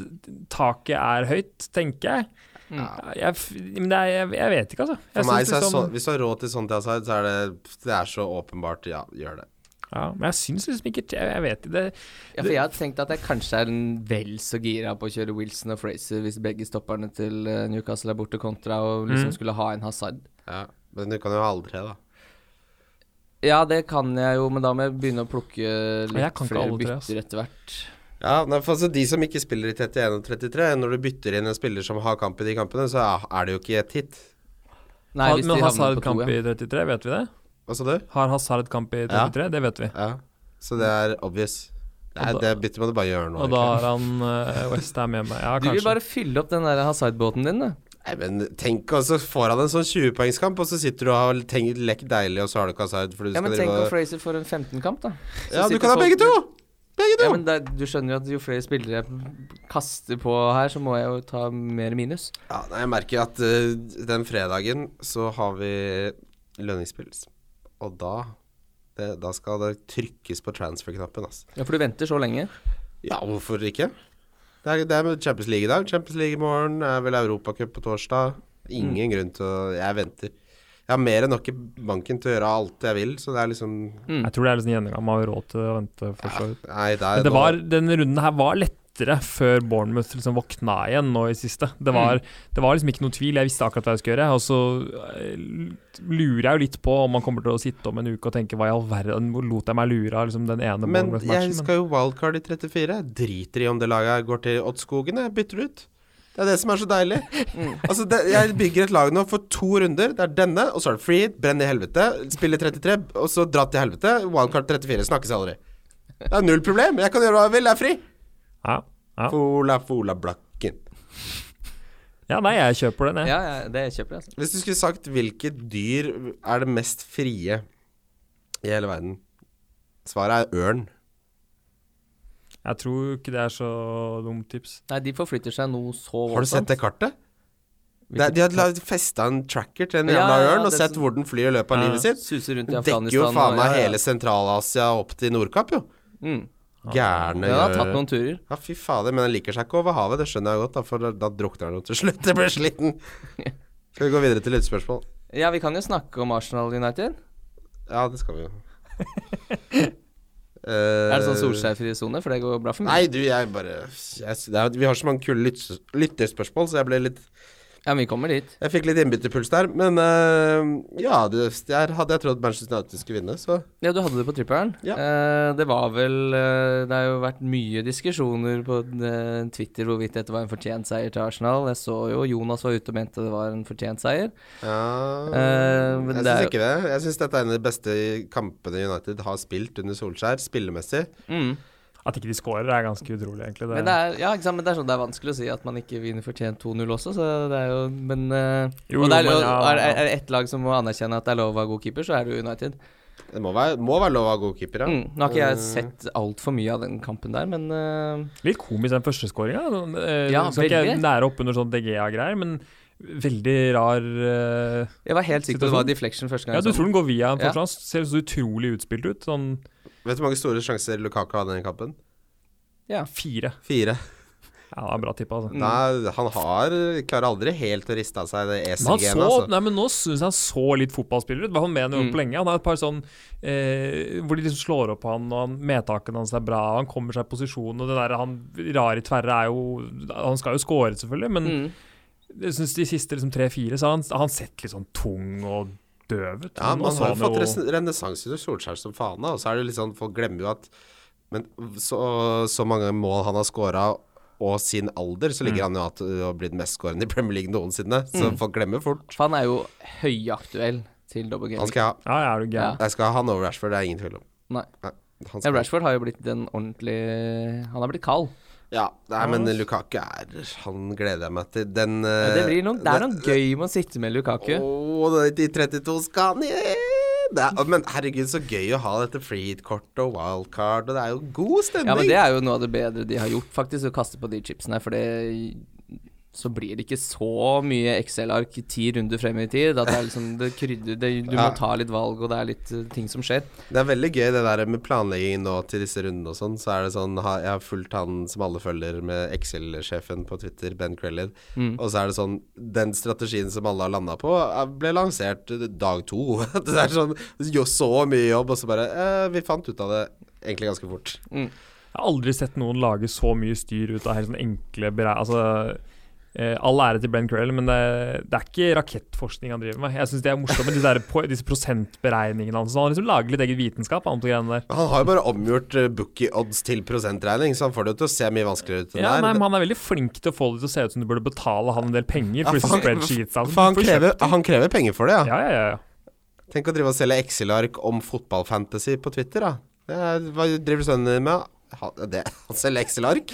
taket er høyt, tenker jeg. Jeg, men det er, jeg, jeg vet ikke, altså. Jeg For meg så er liksom- så, Hvis du har råd til sånn til Hazard, så er det Det er så åpenbart. Ja, gjør det. Ja, men jeg syns liksom ikke Jeg, jeg vet ikke det, Ja, for jeg har tenkt at jeg kanskje er en vel så gira på å kjøre Wilson og Fraser hvis begge stopperne til eh, Newcastle er borte, kontra og liksom Mm. skulle ha en Hazard. Ja. Men du kan jo ha alle tre, da. Ja, det kan jeg jo, men da må jeg begynne å plukke litt flere bytter etter hvert. Ja, for altså De som ikke spiller i 31 og 33, når du bytter inn en spiller som har kamp i de kampene, så er- det jo ikke et hit. Nei, Har- hvis Men Hazard på to, kamp ja. i 33, vet vi det? Hva sa du? Har Hazard kamp i 33, det vet vi. Ja. Så det er obvious. Da- det byttet må du bare gjøre nå. Og da har han uh, Westham hjemme. Ja, Du vil bare fylle opp den der Hazard-båten din, da. Nei, men tenk, og så får han en sånn 20-poengskamp, og så sitter du og har tenkt lekk deilig, og så har du Hazard. Ja, men tenk om Fraser får en 15-kamp, da. Så Ja, du kan ha begge to! Begge to! Ja, men der, du skjønner jo at jo flere spillere jeg kaster på her, så må jeg jo ta mer minus. Ja, nei, jeg merker at uh, den fredagen så har vi lønningsspill. Og da det, Da skal det trykkes på transfer-knappen, altså. Ja, for du venter så lenge. Ja, hvorfor ikke? Det er, det er Champions League i dag. Champions League i morgen. Det er vel Europacup på torsdag. Ingen grunn til å Jeg venter. Jeg har mer enn nok i banken til å gjøre alt jeg vil, så det er liksom Mm. Jeg tror det er liksom gjennomgang. Man har råd til å vente, for så vidt. Nei, det er Men det var, denne runden her var lettere før Bournemouth liksom våkna igjen nå i siste. Det var, det var liksom ikke noe tvil. Jeg visste akkurat hva jeg skulle gjøre. Og så eh, lurer jeg jo litt på om man kommer til å sitte om en uke og tenke hva i all verden hvor lot jeg meg lure av liksom den ene Men Bournemouth-matchen. Men jeg skal jo wildcard i 34. Driter i om det laget går til Oddskogen. Jeg bytter ut. Det er det som er så deilig. Altså, det, Jeg bygger et lag nå for to runder. Det er denne, og så er det free, brenn i helvete. Spille 33, og så dra til helvete. Wildcard 34. Snakkes aldri. Det er null problem. Jeg kan gjøre hva jeg vil. Jeg er fri. Ja, ja. Fola, fola, blakken. ja, nei, jeg kjøper den, jeg. Ja, ja, det kjøper jeg, altså. Hvis du skulle sagt hvilket dyr er det mest frie i hele verden? Svaret er ørn. Jeg tror ikke det er så dumt tips. Nei, de forflytter seg noe så Har du sett det kartet? Det, de har festa en tracker til en Ja, jævla ørn og sett hvor den flyr i løpet av Ja. livet sitt. Suser rundt i Afghanistan. dekker jo faen meg ja, ja. hele Sentral-Asia opp til Nordkapp, jo. Mm. Gærne Den har tatt noen turer. Ja, fy fader, men den liker seg ikke over havet, det skjønner jeg godt, da, for da, drukner den jo til slutt. Det blir sliten. Skal vi gå videre til lyttespørsmål? Ja, vi kan jo snakke om Arsenal United. Ja, det skal vi jo. Er det sånn Solskjær-fri sone? For det går bra for meg. Nei, du, jeg bare jeg, det er, Vi har så mange kule lyttespørsmål, så jeg ble litt Ja, vi kommer dit. Jeg fikk litt innbytterpuls der, men uh, ja, det, der hadde jeg trodd Manchester United skulle vinne, så Ja, du hadde det på tripperen. Ja. Uh, det var vel uh, Det har jo vært mye diskusjoner på Twitter hvorvidt dette var en fortjent seier til Arsenal. Jeg så jo Jonas var ute og mente det var en fortjent seier. ja men Jeg syns ikke det. Jeg syns dette er en av de beste kampene United har spilt under Solskjær, spillemessig. Mm. At ikke de scorer, er ganske utrolig, egentlig. Det, Men det er, ja, ikke sant? men det er sånn Det er vanskelig å si at man ikke vinner fortjent 2-0 også, så det er jo Men eh, Jo, Og det er, jo, men ja, er, er, det ett lag som må anerkjenne at det er lov å være god keeper, så er det United. Det må være, må være lov å ha god keeper, ja. Mm. Nå har ikke jeg Eh, sett altfor mye av den kampen der, men uh, Litt komisk den første Uh, Ja, skal ikke nære opp under sånn DGA-greier, men veldig rar uh, jeg var helt sikker på det var deflection første gang. Ja, du tror den. går via en Ja. fortsatt. Ser så utrolig utspilt ut. Sånn Vet du hvor mange store sjanser Lukaku hadde i den kampen? Ja. fire. Fire. Ja, det er bra tippa, altså. Nei, han har klarer aldri helt å riste av seg det ECG-en. ESL-genet. Altså. nei, men nå syns jeg han så litt fotballspiller ut. Han mener Mm. på lenge. Han har et par sånn eh, hvor de liksom slår opp på han, og han, medtakene hans er bra, han kommer seg i posisjon. Og det der han rare tverre er jo Han skal jo skåre, selvfølgelig, men Mm. jeg synes de siste liksom, tre-fire så har han, han sett litt sånn tung og døv ut. Ja, man har jo fått jo- renessanse under Solskjær som faen. Og så er det litt sånn, folk glemmer jo at Men så, så mange mål han har scora, og sin alder, så Mm. ligger han jo at å bli den mest skårende i Premier League noensinne. Så Mm. folk glemmer fort. For han er jo høyaktuell til double game. Han skal ha. Ja, ja, er du Ja. Jeg skal ha han over Rashford, det er ingen tvil om. Nei. Nei Ja, Rashford har jo blitt en ordentlig Han har blitt kald. Ja, nei, men Lukaku er Han gleder jeg meg til. Den Ja, det, blir noen, det er noe gøy med å sitte med Lukaku. Å, de 32 skal han er, Men herregud, så gøy å ha dette freehit-kortet og wildcard, og det er jo god stemning. Ja, men det er jo noe av det bedre de har gjort, faktisk, å kaste på de chipsene. For det så blir det ikke så mye Excel-ark ti runder frem i tid. At det er liksom det krydder det, Du Ja. må ta litt valg, og det er litt uh, ting som skjer. Det er veldig gøy det der med planlegging nå til disse rundene og sånn. Så er det sånn Jeg har fulgt han som alle følger med Excel-sjefen på Twitter, Ben Crellid. Mm. Og så er det sånn Den strategien som alle har landa på, er- ble lansert dag to. det er sånn jo, Så mye jobb, og så bare eh, Vi fant ut av det egentlig ganske fort. Mm. Jeg har aldri sett noen lage så mye styr ut av helt sånn enkle beregninger. Altså, eh, all ære til Ben Crell, men det, det er ikke rakettforskning han driver med. Jeg syns det er morsomt med disse, der, disse prosentberegningene hans. Han har liksom laget litt eget vitenskap han. Han har jo bare omgjort uh, bookie odds til prosentregning, så han får det jo til å se mye vanskeligere ut Ja, nei, men Han er veldig flink til å få det til å se ut som du burde betale han en del penger Ja, for han-. For han krever, han krever penger for det, ja. Ja, ja. Tenk å drive og selge Excel-ark om fotballfantasy på Twitter, da. Det hva driver sønnen din med? Han, det, han selger Excel-ark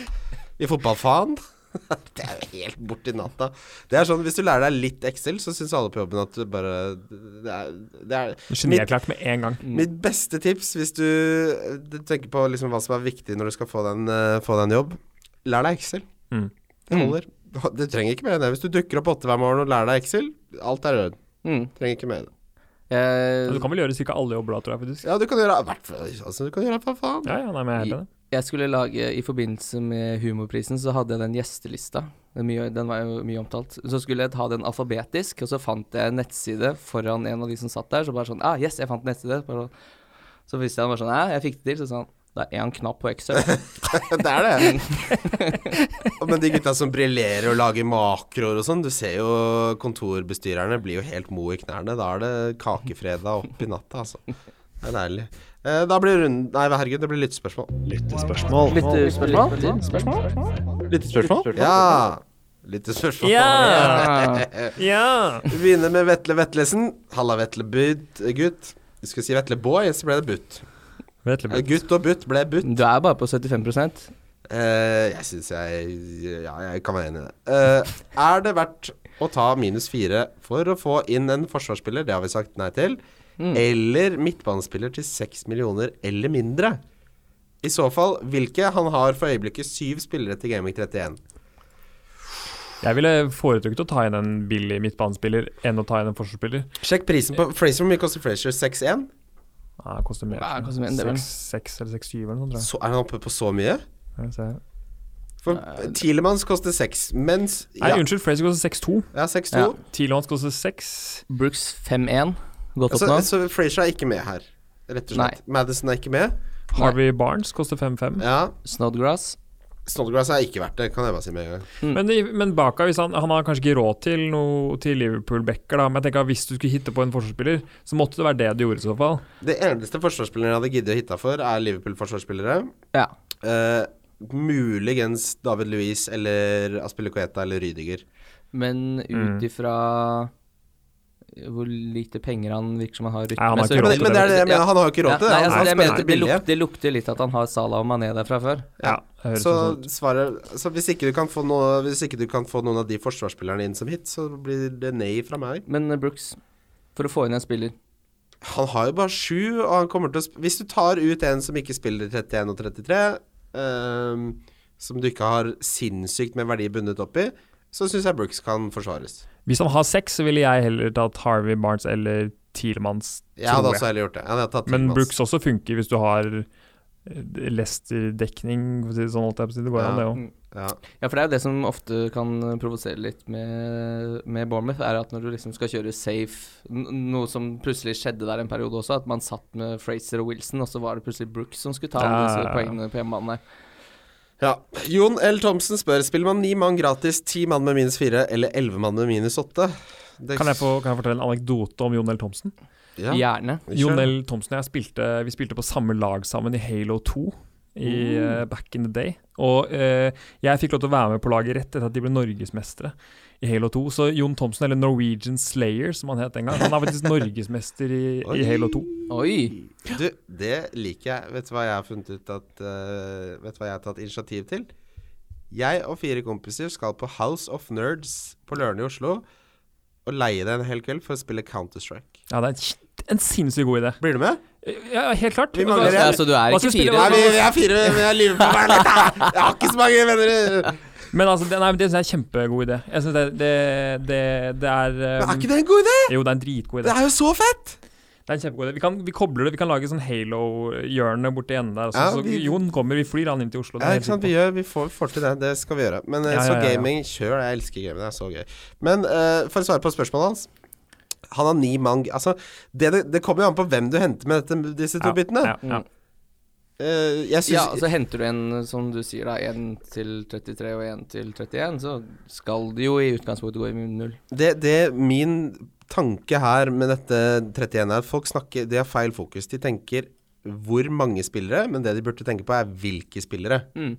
i fotballfaen? Det er jo helt borti natta. Det er sånn, Hvis du lærer deg litt Excel, så syns alle på jobben at du bare Det er, det er Genierklært med en gang. mitt beste tips hvis du, du tenker på liksom hva som er viktig når du skal få den, en, eh, få den jobb, lær deg Excel. Mm. Det holder. Du trenger ikke mer enn det. Hvis du dukker opp åtte hver morgen og lærer deg Excel, alt er rød. Mm. Trenger ikke mer enn det. Jeg, Du kan vel gjøre ca. alle jobber da, tror jeg faktisk. Ja, du kan gjøre altså, Du kan gjøre hva faen. Ja, ja, nei, men jeg er helt enig. Jeg skulle lage I forbindelse med Humorprisen så hadde jeg den gjestelista. Den, mye, den var jo mye omtalt. Så skulle jeg ha den alfabetisk, og så fant jeg en nettside foran en av de som satt der. Så bare sånn Ah, yes, jeg fant en nettside. Sånn. så visste han bare sånn Ja, jeg fikk det til. Så sa han det er én knapp på Excel. det er det. Men de gutta som briljerer og lager makroer og sånn, du ser jo kontorbestyrerne blir jo helt mo i knærne. Da er det kakefredag opp i natta, altså. Det er deilig. Eh, da blir runden Nei, herregud, det blir lyttespørsmål. Lyttespørsmål. Lyttespørsmål? Lyttespørsmål? Ja! Lyttespørsmål. Ja! Ja! Vi begynner med Vetle Vetlesen. Halla, Vetle Bud, gutt. Du skulle si Vetle Boy, så ble det butt. Vet. Eh, Gutt og butt ble butt. Du er bare på 75% Eh, jeg syns jeg Ja, jeg kan være enig i det. Uh, er det verdt å ta minus fire for å få inn en forsvarsspiller, det har vi sagt nei til, Mm. eller midtbanespiller til 6 millioner eller mindre? I så fall, hvilke? Han har for øyeblikket syv spillere til Gaming 31. Jeg ville foretrukket å ta inn en billig midtbanespiller enn å ta inn en forsvarsspiller. Sjekk prisen på Fraser. Hvor mye koster Fraser? 6-1? Nei, koster mer. Ja, det koster mer enn det, vel. Seks seks eller seks syv eller noe, tror. Så er han oppe på så mye? Ja, se. For Tielemanns koster 6, mens Nei, unnskyld, Fraser koster 6-2. ja 6-2. Ja. Thielmans koster 6. Brooks 5-1. Gått opp Så, nå. så Frazier er ikke med her, rett og slett. Madison er ikke med. Harvey Barnes koster 5-5. Ja. Snodgrass. Snodgrass er ikke verdt det, kan jeg bare si med en gang. Mm. Men, men Baka, hvis han, han har kanskje ikke råd til noe til Liverpool-backer, da. Men jeg tenker at hvis du skulle hitte på en forsvarsspiller, så måtte det være det du gjorde i så fall. Det eneste forsvarsspilleren jeg hadde giddet å hitte for, er Liverpool-forsvarsspillere. Ja. Eh, muligens David Louise eller Aspilicueta eller Rydiger. Men ut Mm. Hvor lite penger han virker som han har Nei, han har Men, men det er det jeg mener, han har jo ikke råd til det. Ja, nei, altså, det, jeg mener, det, lukter, det lukter litt at han har Salah og Mané der fra før. Ja. høres Så sånn svaret Så hvis ikke, du kan få noe, hvis ikke du kan få noen av de forsvarsspillerne inn som hit, så blir det nei fra meg. Men eh, Brooks, for å få inn en spiller Han har jo bare sju, og han kommer til å sp Hvis du tar ut en som ikke spiller 31 og 33, um, som du ikke har sinnssykt med verdi bundet opp i, så syns jeg Brooks kan forsvares. Hvis han har seks, så ville jeg heller tatt Harvey Barnes eller Tielemanns. Jeg hadde også heller gjort det. Jeg hadde tatt Men Brooks også funker hvis du har eh, Leicester-dekning, si sånn. holdt jeg på å si. Det går Ja. an, det òg. Mm. Ja. Ja, for det er jo det som ofte kan provosere litt med, med Bournemouth, er at når du liksom skal kjøre safe Noe som plutselig skjedde der en periode også, at man satt med Fraser og Wilson, og så var det plutselig Brooks som skulle ta alle Ja, disse ja, ja. poengene på hjemmebane. Ja. Jon L. Thomsen spør Spiller man ni mann gratis, ti mann med minus fire eller elleve mann med minus åtte? Det- Kan, jeg få- kan jeg fortelle en anekdote om Jon L. Thomsen? Ja. Gjerne. Jon L. Thomsen og jeg spilte, vi spilte på samme lag sammen i Halo 2 i uh, back in the day. Og uh, jeg fikk lov til å være med på laget rett etter at de ble norgesmestere Halo 2. Så Jon Thomsen, eller Norwegian Slayer som han het den gang, han er faktisk norgesmester i, i Halo 2. Oi! Du, det liker jeg. Vet du hva jeg har funnet ut at uh, Vet du hva jeg har tatt initiativ til? Jeg og fire kompiser skal på House of Nerds på Løren i Oslo og leie det en hel kveld for å spille Counter-Strike. Ja, det er en, en sinnssykt god idé. Blir du med? Ja, helt klart. Vi mangler Ja, så du er ikke fire? Nei, vi, vi er fire, men jeg lurer på meg litt. Jeg har ikke så mange venner. Men altså, det, nei, det synes jeg er en kjempegod idé. Jeg synes det, det, det, det er Men um, er ikke det en god idé? Jo, det er en dritgod idé. Det er jo så fett! Det er en kjempegod idé. Vi, kan, vi kobler det, vi kan lage sånn Halo-hjørne borti enden der. Også, Ja, så Jon kommer, vi flyr han inn til Oslo. Ja, ikke sant, vi, gjør, vi, får, får til det. Det skal vi gjøre. Men eh, Ja, så gaming, kjør. Jeg elsker gaming. Det er så gøy. Men uh, for å svare på spørsmålet hans Han har ni mang Altså, det, det, kommer jo an på hvem du henter med dette, disse to bitene. Ja, ja, jeg syns Ja, så henter du en, som du sier, da, en til 33 og en til 31, så skal det jo i utgangspunktet gå i null. det, det Min tanke her med dette 31 er at folk snakker De har feil fokus. De tenker hvor mange spillere, men det de burde tenke på, er hvilke spillere. Mm.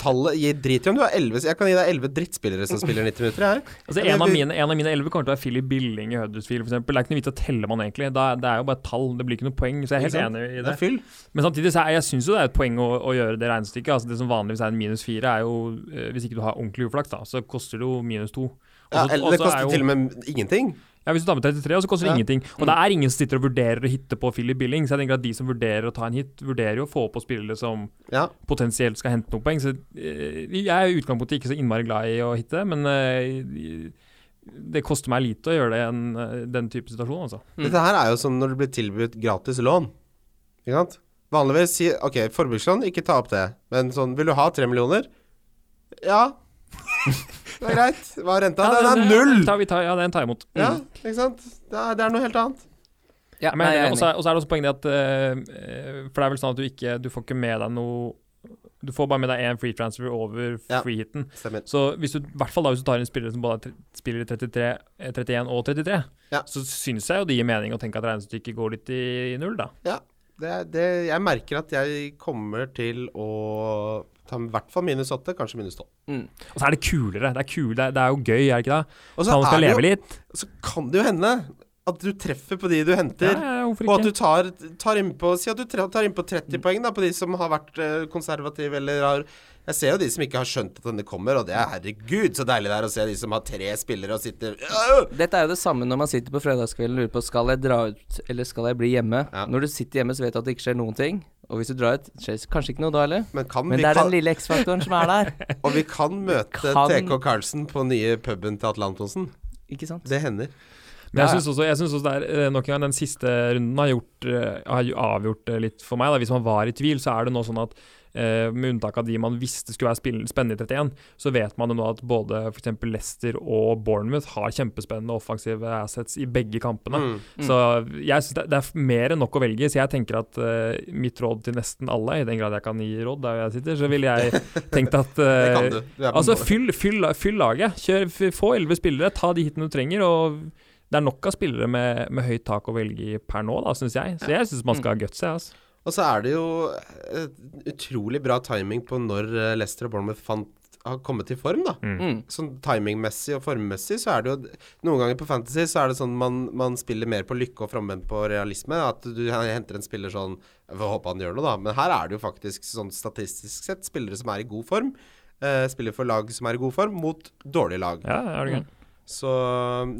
Tallet gir drit i om du har 11 Jeg kan gi deg 11 drittspillere som spiller 90 minutter, Her. Altså, en, av mine, en av mine elleve kommer til å være Philip Billing i Huddersfield, f.eks. Det er ikke noe vits å telle man egentlig. Er, det er jo bare et tall. Det blir ikke noe poeng. Så jeg er helt enig i Det det. Men samtidig så er, jeg syns jo det er et poeng å, å gjøre det regnestykket. Altså Det som vanligvis er en minus fire, er jo eh, Hvis ikke du har ordentlig uflaks, da, så koster det jo minus to. Og Ja, eller det er koster jo- til og med ingenting. Ja, Hvis du tar med 33, og så koster det Ja. ingenting. Og det er ingen som sitter og vurderer å hitte på Philip Billing, så jeg tenker at de som vurderer å ta en hit, vurderer jo å få på spillere som Ja. potensielt skal hente noen poeng. Så eh, jeg er i utgangspunktet ikke så innmari glad i å hitte, men eh, det koster meg lite å gjøre det i en, eh, den type situasjon, altså. Mm. Dette her er jo som når det blir tilbudt gratis lån. Ikke sant? Vanligvis si OK, forbrukslån, ikke ta opp det. Men sånn, vil du ha tre millioner? Ja. Det er greit. Hva er renta? Den er null! Tar, vi tar, ja, den tar jeg imot. Ja, ikke sant? Det er, det er noe helt annet. Ja, Men, nei, jeg er og så enig. er, og så er det også poenget at uh, For det er vel sånn at du ikke Du får ikke med deg noe Du får bare med deg én free transfer over Ja. free-hiten. Så hvis du, i hvert fall da hvis du tar inn spillere som både er spiller i 33, eh, 31 og 33, Ja. så syns jeg jo det gir mening å tenke at regnestykket går litt i null, da. Ja. Det, det, jeg merker at jeg kommer til å ta i hvert fall minus åtte, kanskje minus tolv. Mm. Og så er det kulere. Det er, kul, det er, det er jo gøy, er det ikke det? Og så skal er leve jo- litt. Så kan det jo hende at du treffer på de du henter. ja, ja, Og at du tar, tar innpå Si at du tar innpå 30 Mm. poeng da, på de som har vært eh, konservative eller har Jeg ser jo de som ikke har skjønt at denne kommer, og det er herregud så deilig det er å se de som har tre spillere og sitter Øh! Dette er jo det samme når man sitter på fredagskvelden og lurer på skal jeg dra ut eller skal jeg bli hjemme. Ja. Når du sitter hjemme, så vet du at det ikke skjer noen ting. Og hvis du drar ut, skjer kanskje ikke noe da heller. Men, kan Men vi det er kan, den lille X-faktoren som er der. Og vi kan møte Kan- TK Karlsen på nye puben til Atle Antonsen. Ikke sant? Det hender. Men jeg syns også, jeg synes også det er, eh, nok en gang den siste runden har, gjort, eh, har avgjort litt for meg. Da. Hvis man var i tvil, så er det nå sånn at eh, med unntak av de man visste skulle være spennende i 31, så vet man jo nå at både f.eks. Leicester og Bournemouth har kjempespennende offensive assets i begge kampene. Mm. Mm. Så jeg synes det, det er mer enn nok å velge, så jeg tenker at eh, mitt råd til nesten alle, i den grad jeg kan gi råd der jeg sitter, så ville jeg tenkt at eh, kan du. du Altså, fyll, fyll, fyll laget. Kjør, få elleve spillere, ta de hitene du trenger. Og det er nok av spillere med, med høyt tak å velge i per nå, da, syns jeg. Så jeg syns man skal ha guts, jeg. Altså. Og så er det jo eh, utrolig bra timing på når eh, Leicester og Bournemouth fant, har kommet til form, da. Mm. Sånn timingmessig og formmessig så er det jo Noen ganger på Fantasy så er det sånn man, man spiller mer på lykke og framvendt på realisme. At du henter en spiller sånn får håpe han gjør noe, da. Men her er det jo faktisk sånn statistisk sett spillere som er i god form. Eh, spiller for lag som er i god form, mot dårlige lag. Ja, er det gøy. Så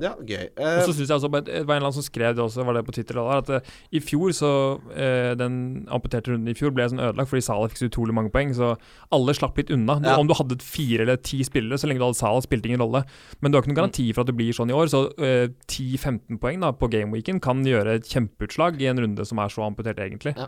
ja, gøy. Og Eh, så synes jeg også, Det var en eller annen som skrev det også, var det på Twitter, at eh, i fjor så eh, Den amputerte runden i fjor ble sånn ødelagt fordi Salah fikk så utrolig mange poeng, så alle slapp litt unna. Du, Ja. Om du hadde fire eller ti spillere, så lenge du hadde Salah, spilte ingen rolle. Men du har ikke noen garanti for at det blir sånn i år, så eh, 10-15 poeng da på gameweeken kan gjøre et kjempeutslag i en runde som er så amputert, egentlig. Ja.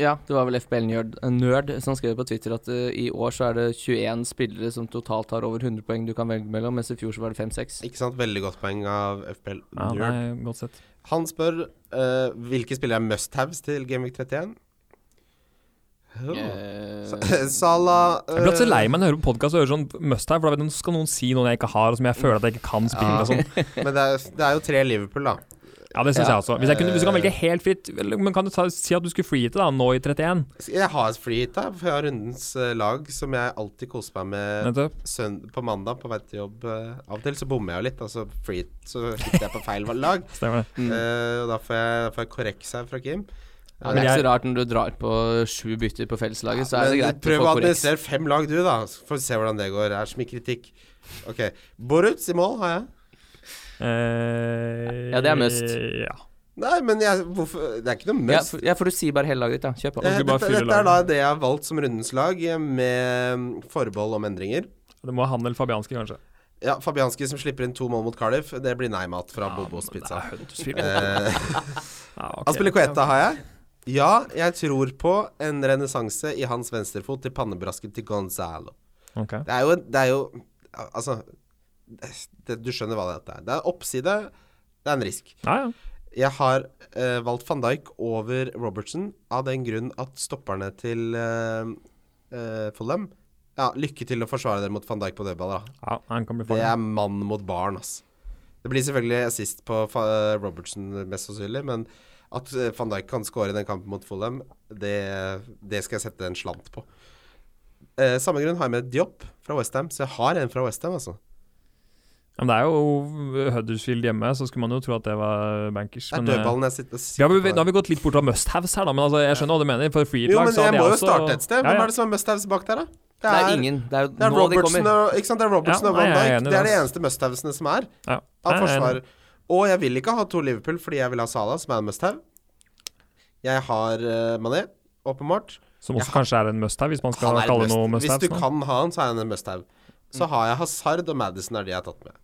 Ja, det var vel FBL Nerd, Nerd som skrev på Twitter at uh, i år så er det 21 spillere som totalt har over 100 poeng du kan velge mellom, mens i fjor så var det 5-6. Ikke sant? Veldig godt poeng av FBL Nerd. Ja, nei, godt sett. Han spør uh, hvilke spillere er must-haves til Gameweek 31. Oh. Eh, Sa- Salah Jeg blir så eh, lei meg når jeg hører på podkast og hører sånn must have, for da vet du, skal noen si noen jeg ikke har, og som jeg føler at jeg ikke kan spille. Ja. Og sånn. Men det er, det er jo tre Liverpool, da. Ja, det syns Ja. jeg også. Hvis, jeg kunne, hvis du kan velge helt fritt, men kan du ta, si at du skulle freehite da, nå i 31? Jeg har freehita har rundens eh, lag som jeg alltid koser meg med søn på mandag på vei til jobb. eh, av og til så bommer jeg jo litt, og så freehit, så hitter jeg på feil lag. Stemmer det. mm. Uh, og da får jeg, får jeg korreks her fra Kim. ja, det er ikke så rart når du drar på sju bytter på felleslaget, så er det greit prøv å administrere fem lag, du, da. Så får vi se hvordan det går. Det er så mye kritikk. Ok. Boruts i mål har jeg. Eh, Ja, det er must. Ja. Nei, men jeg, hvorfor Det er ikke noe Ja, must. for, ja, for du sier bare hele laget ditt, ja. Kjør på. Ja. Eh, dette, dette er da det jeg har valgt som rundens lag, eh, med mm, forbehold om endringer. Det må han eller Fabianski, kanskje. Ja, Fabianski som slipper inn to mål mot Cardiff, det blir nei-mat fra Bobos pizza. Ja. Aspilicueta har jeg. Ja, jeg tror på en renessanse i hans venstrefot til pannebrasket til Gonzalo. Okay. Det er jo Det er jo Altså det, Du skjønner hva dette er. Det er oppside, det er en risk. Ja, ja. Jeg har eh, valgt van Dijk over Robertson av den grunn at stopperne til uh, Fulham Ja, lykke til å forsvare dere mot van Dijk på dødball, da. ja, han kan bli Det er mann mot barn, ass. Det blir selvfølgelig assist på uh, Robertson, mest sannsynlig, men at uh, van Dijk kan score i den kampen mot Fulham, det, det skal jeg sette en slant på. Eh, samme grunn har jeg med Diop fra Westham, så jeg har en fra Westham, altså. Ja, men det er jo Huddersfield hjemme, så skulle man jo tro at det var bankers. Det er eh, dødballen jeg sitter og sitter vi, nå har vi gått litt bort av must-haves her, da, men altså, jeg skjønner hva du mener. For free Jo, lag men så jeg hadde må jo også- starte et sted. Hvem ja. er det som er must-haves bak der, da? Det er ingen. Det er jo Det er nå de Robertson kommer. og, ikke sant? Det er Robertson Ja, og Van jeg er Dijk. Det er de eneste must-havesene som er Ja. av jeg er forsvar. Og jeg vil ikke ha to Liverpool fordi jeg vil ha Salah, som er en must-have. Jeg har uh, Mané, åpenbart. Som også Jeg har- kanskje er en must-have, hvis man skal er kalle must- noe Hvis du kan ha han, så er han en must-have. Så har jeg Hazard og Madison er de jeg har tatt med.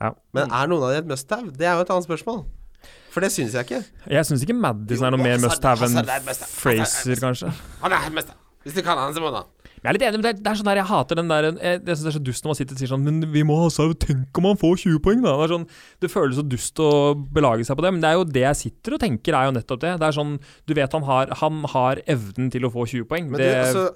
Ja. Men er noen av de et must-have? Det er jo et annet spørsmål. For det syns jeg ikke. Jeg syns ikke Madison er noe mer must-have enn er. Fraser, er kanskje. Han er must-have. Hvis du kan han, så må du ha han. Jeg er litt enig, men det er, det er sånn der jeg hater den der Jeg, jeg syns det er så dust når man sitter og sier sånn Men vi må ha Hazard, tenk om han får 20 poeng, da. Det, sånn, det føles så dust å belage seg på det, men det er jo det jeg sitter og tenker, er jo nettopp det. Det er sånn Du vet han har, han har evnen til å få 20 poeng. Men det, det altså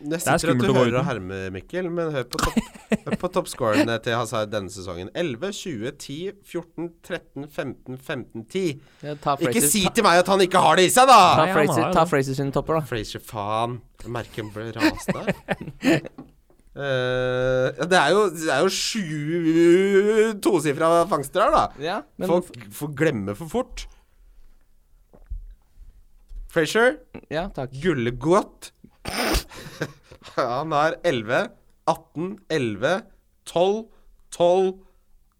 Jeg er sitter at du gå hører og hermer, Mikkel, men hør på, topp, hør på toppscorene til Hazard denne sesongen. 11, 20, 10, 14, 13, 15, 15, 10. Ja, ta Ikke si ta- til meg at han ikke har det i seg, da! Ta Fraser, ta. Fraser sine topper, da. Fraser, faen. Jeg merker han ble rast der. Uh, ja, det er jo, det er jo sju tosifra fangster her, da. Ja, men Folk får glemme for fort. Frazier, Ja, gullegodt. Han har 11, 18, 11, 12, 12,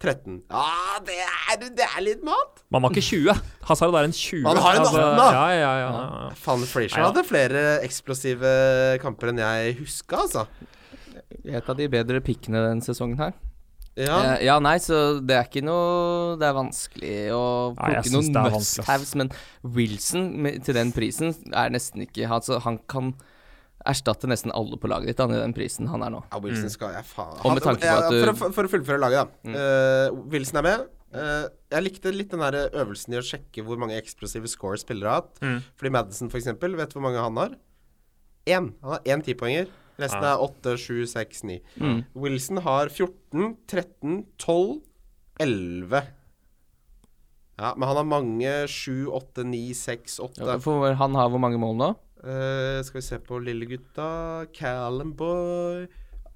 13. Ja, det er, det er litt mat. Man var ikke 20. Hazard er en 20. Han har en 18 da. Ja, ja, ja, ja. Faen, Frazier Nei hadde flere eksplosive kamper enn jeg huska, altså. Et av de bedre pikkene denne sesongen her. Ja. Eh, ja, nei, så det er ikke noe Det er vanskelig å Nei, plukke synes noen must-haves, men Wilson med, til den prisen er nesten ikke altså, Han kan erstatte nesten alle på laget ditt han, i den prisen han er nå. Ja, Wilson skal jeg faen Og med tanke på ja, at du- for, for, for å fullføre laget, da. Eh, Wilson er med. Uh, jeg likte litt den der øvelsen i å sjekke hvor mange eksplosive scores spillere har hatt. Mm. Fordi Madison, for eksempel, vet du hvor mange han har? Én. Han har én tipoenger. Resten Ja. er 8, 7, 6, 9. Mm. Wilson har 14, 13, 12, 11. Ja, men han har mange 7, 8, 9, 6, 8 Ja, han har hvor mange mål nå? Eh, skal vi se på lille gutta. Callum Boy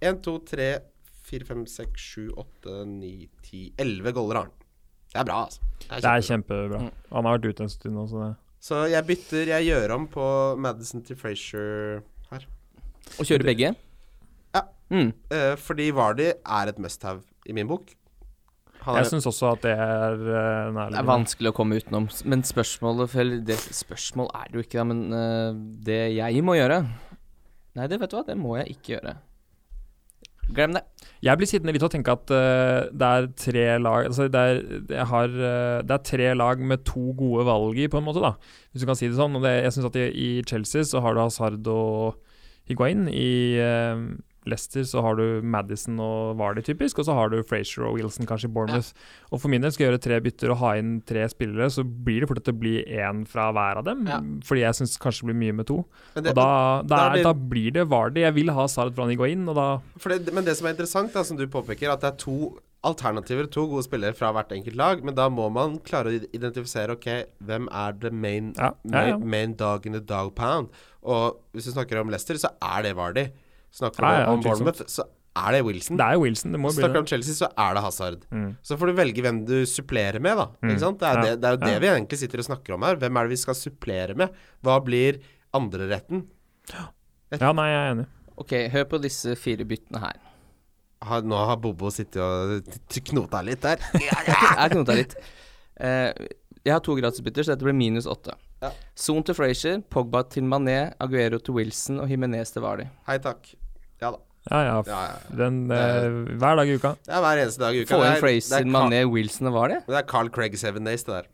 1, 2, 3, 4, 5, 6, 7, 8, 9, 10 11 goller har han. Det er bra, altså. Det er Det er kjempebra. Mm. Han har vært ute en stund nå, så det Så jeg bytter Jeg gjør om på Madison til Frazier her. Og kjører begge? Ja. Mm. Uh, fordi Vardy er et must-have i min bok. Han Jeg syns også at det er uh, Det er vanskelig å komme utenom. Men spørsmålet Eller det spørsmål er det jo ikke, da. Men uh, det jeg må gjøre Nei, det vet du hva, det må jeg ikke gjøre. Glem det. Jeg blir sittende litt og tenke at uh, det er tre lag altså det, er, jeg har, uh, det er tre lag med to gode valg i, på en måte, da. Hvis du kan si det sånn. Og det, jeg synes at i, i Chelsea så har du Hazard og Higuain. I eh, Leicester så har du Madison og Vardy, typisk. Og så har du Frazier og Wilson kanskje i Bournemouth. Og for min del skal jeg gjøre tre bytter og ha inn tre spillere, så blir det fort at det blir én fra hver av dem. Ja. Fordi jeg syns kanskje det blir mye med to. Det, og da, da, er, da blir det Vardy. Jeg vil ha Hazard gå inn, og da det, men det som er interessant, da, som du påpeker, at det er to alternativer, to gode spillere fra hvert enkelt lag, men da må man klare å identifisere ok, hvem er the main, Ja, ja, ja. main, main dog in the dog pound. Og hvis du snakker om Leicester, så er det Vardy. Snakker Ja, ja, om. Bournemouth, så er det Wilson. Det er Wilson, det må bli Snakker om Chelsea, så er det Hazard. Mm. Så får du velge hvem du supplerer med, da. Mm. Ikke sant? Det er, Ja. det, det er jo det Ja. vi egentlig sitter og snakker om her. Hvem er det vi skal supplere med? Hva blir andreretten? Ja, nei, jeg er enig. Ok, hør på disse fire byttene her. Ha, Nå har Bobo sittet og knota litt der. Jeg knota litt. Uh, jeg har to gratisbytter, så dette blir minus åtte. Ja. Son til Frazier, Pogba til Mané, Aguero til Wilson og Jimenez til Vali. Hei takk. Ja da. Ja, ja. Ja, ja. Den, eh, hver dag i uka. Det er hver eneste dag i uka. Få inn er- er Mané, Wilson og Vardy. det Det er Carl Craig Seven Days, det der.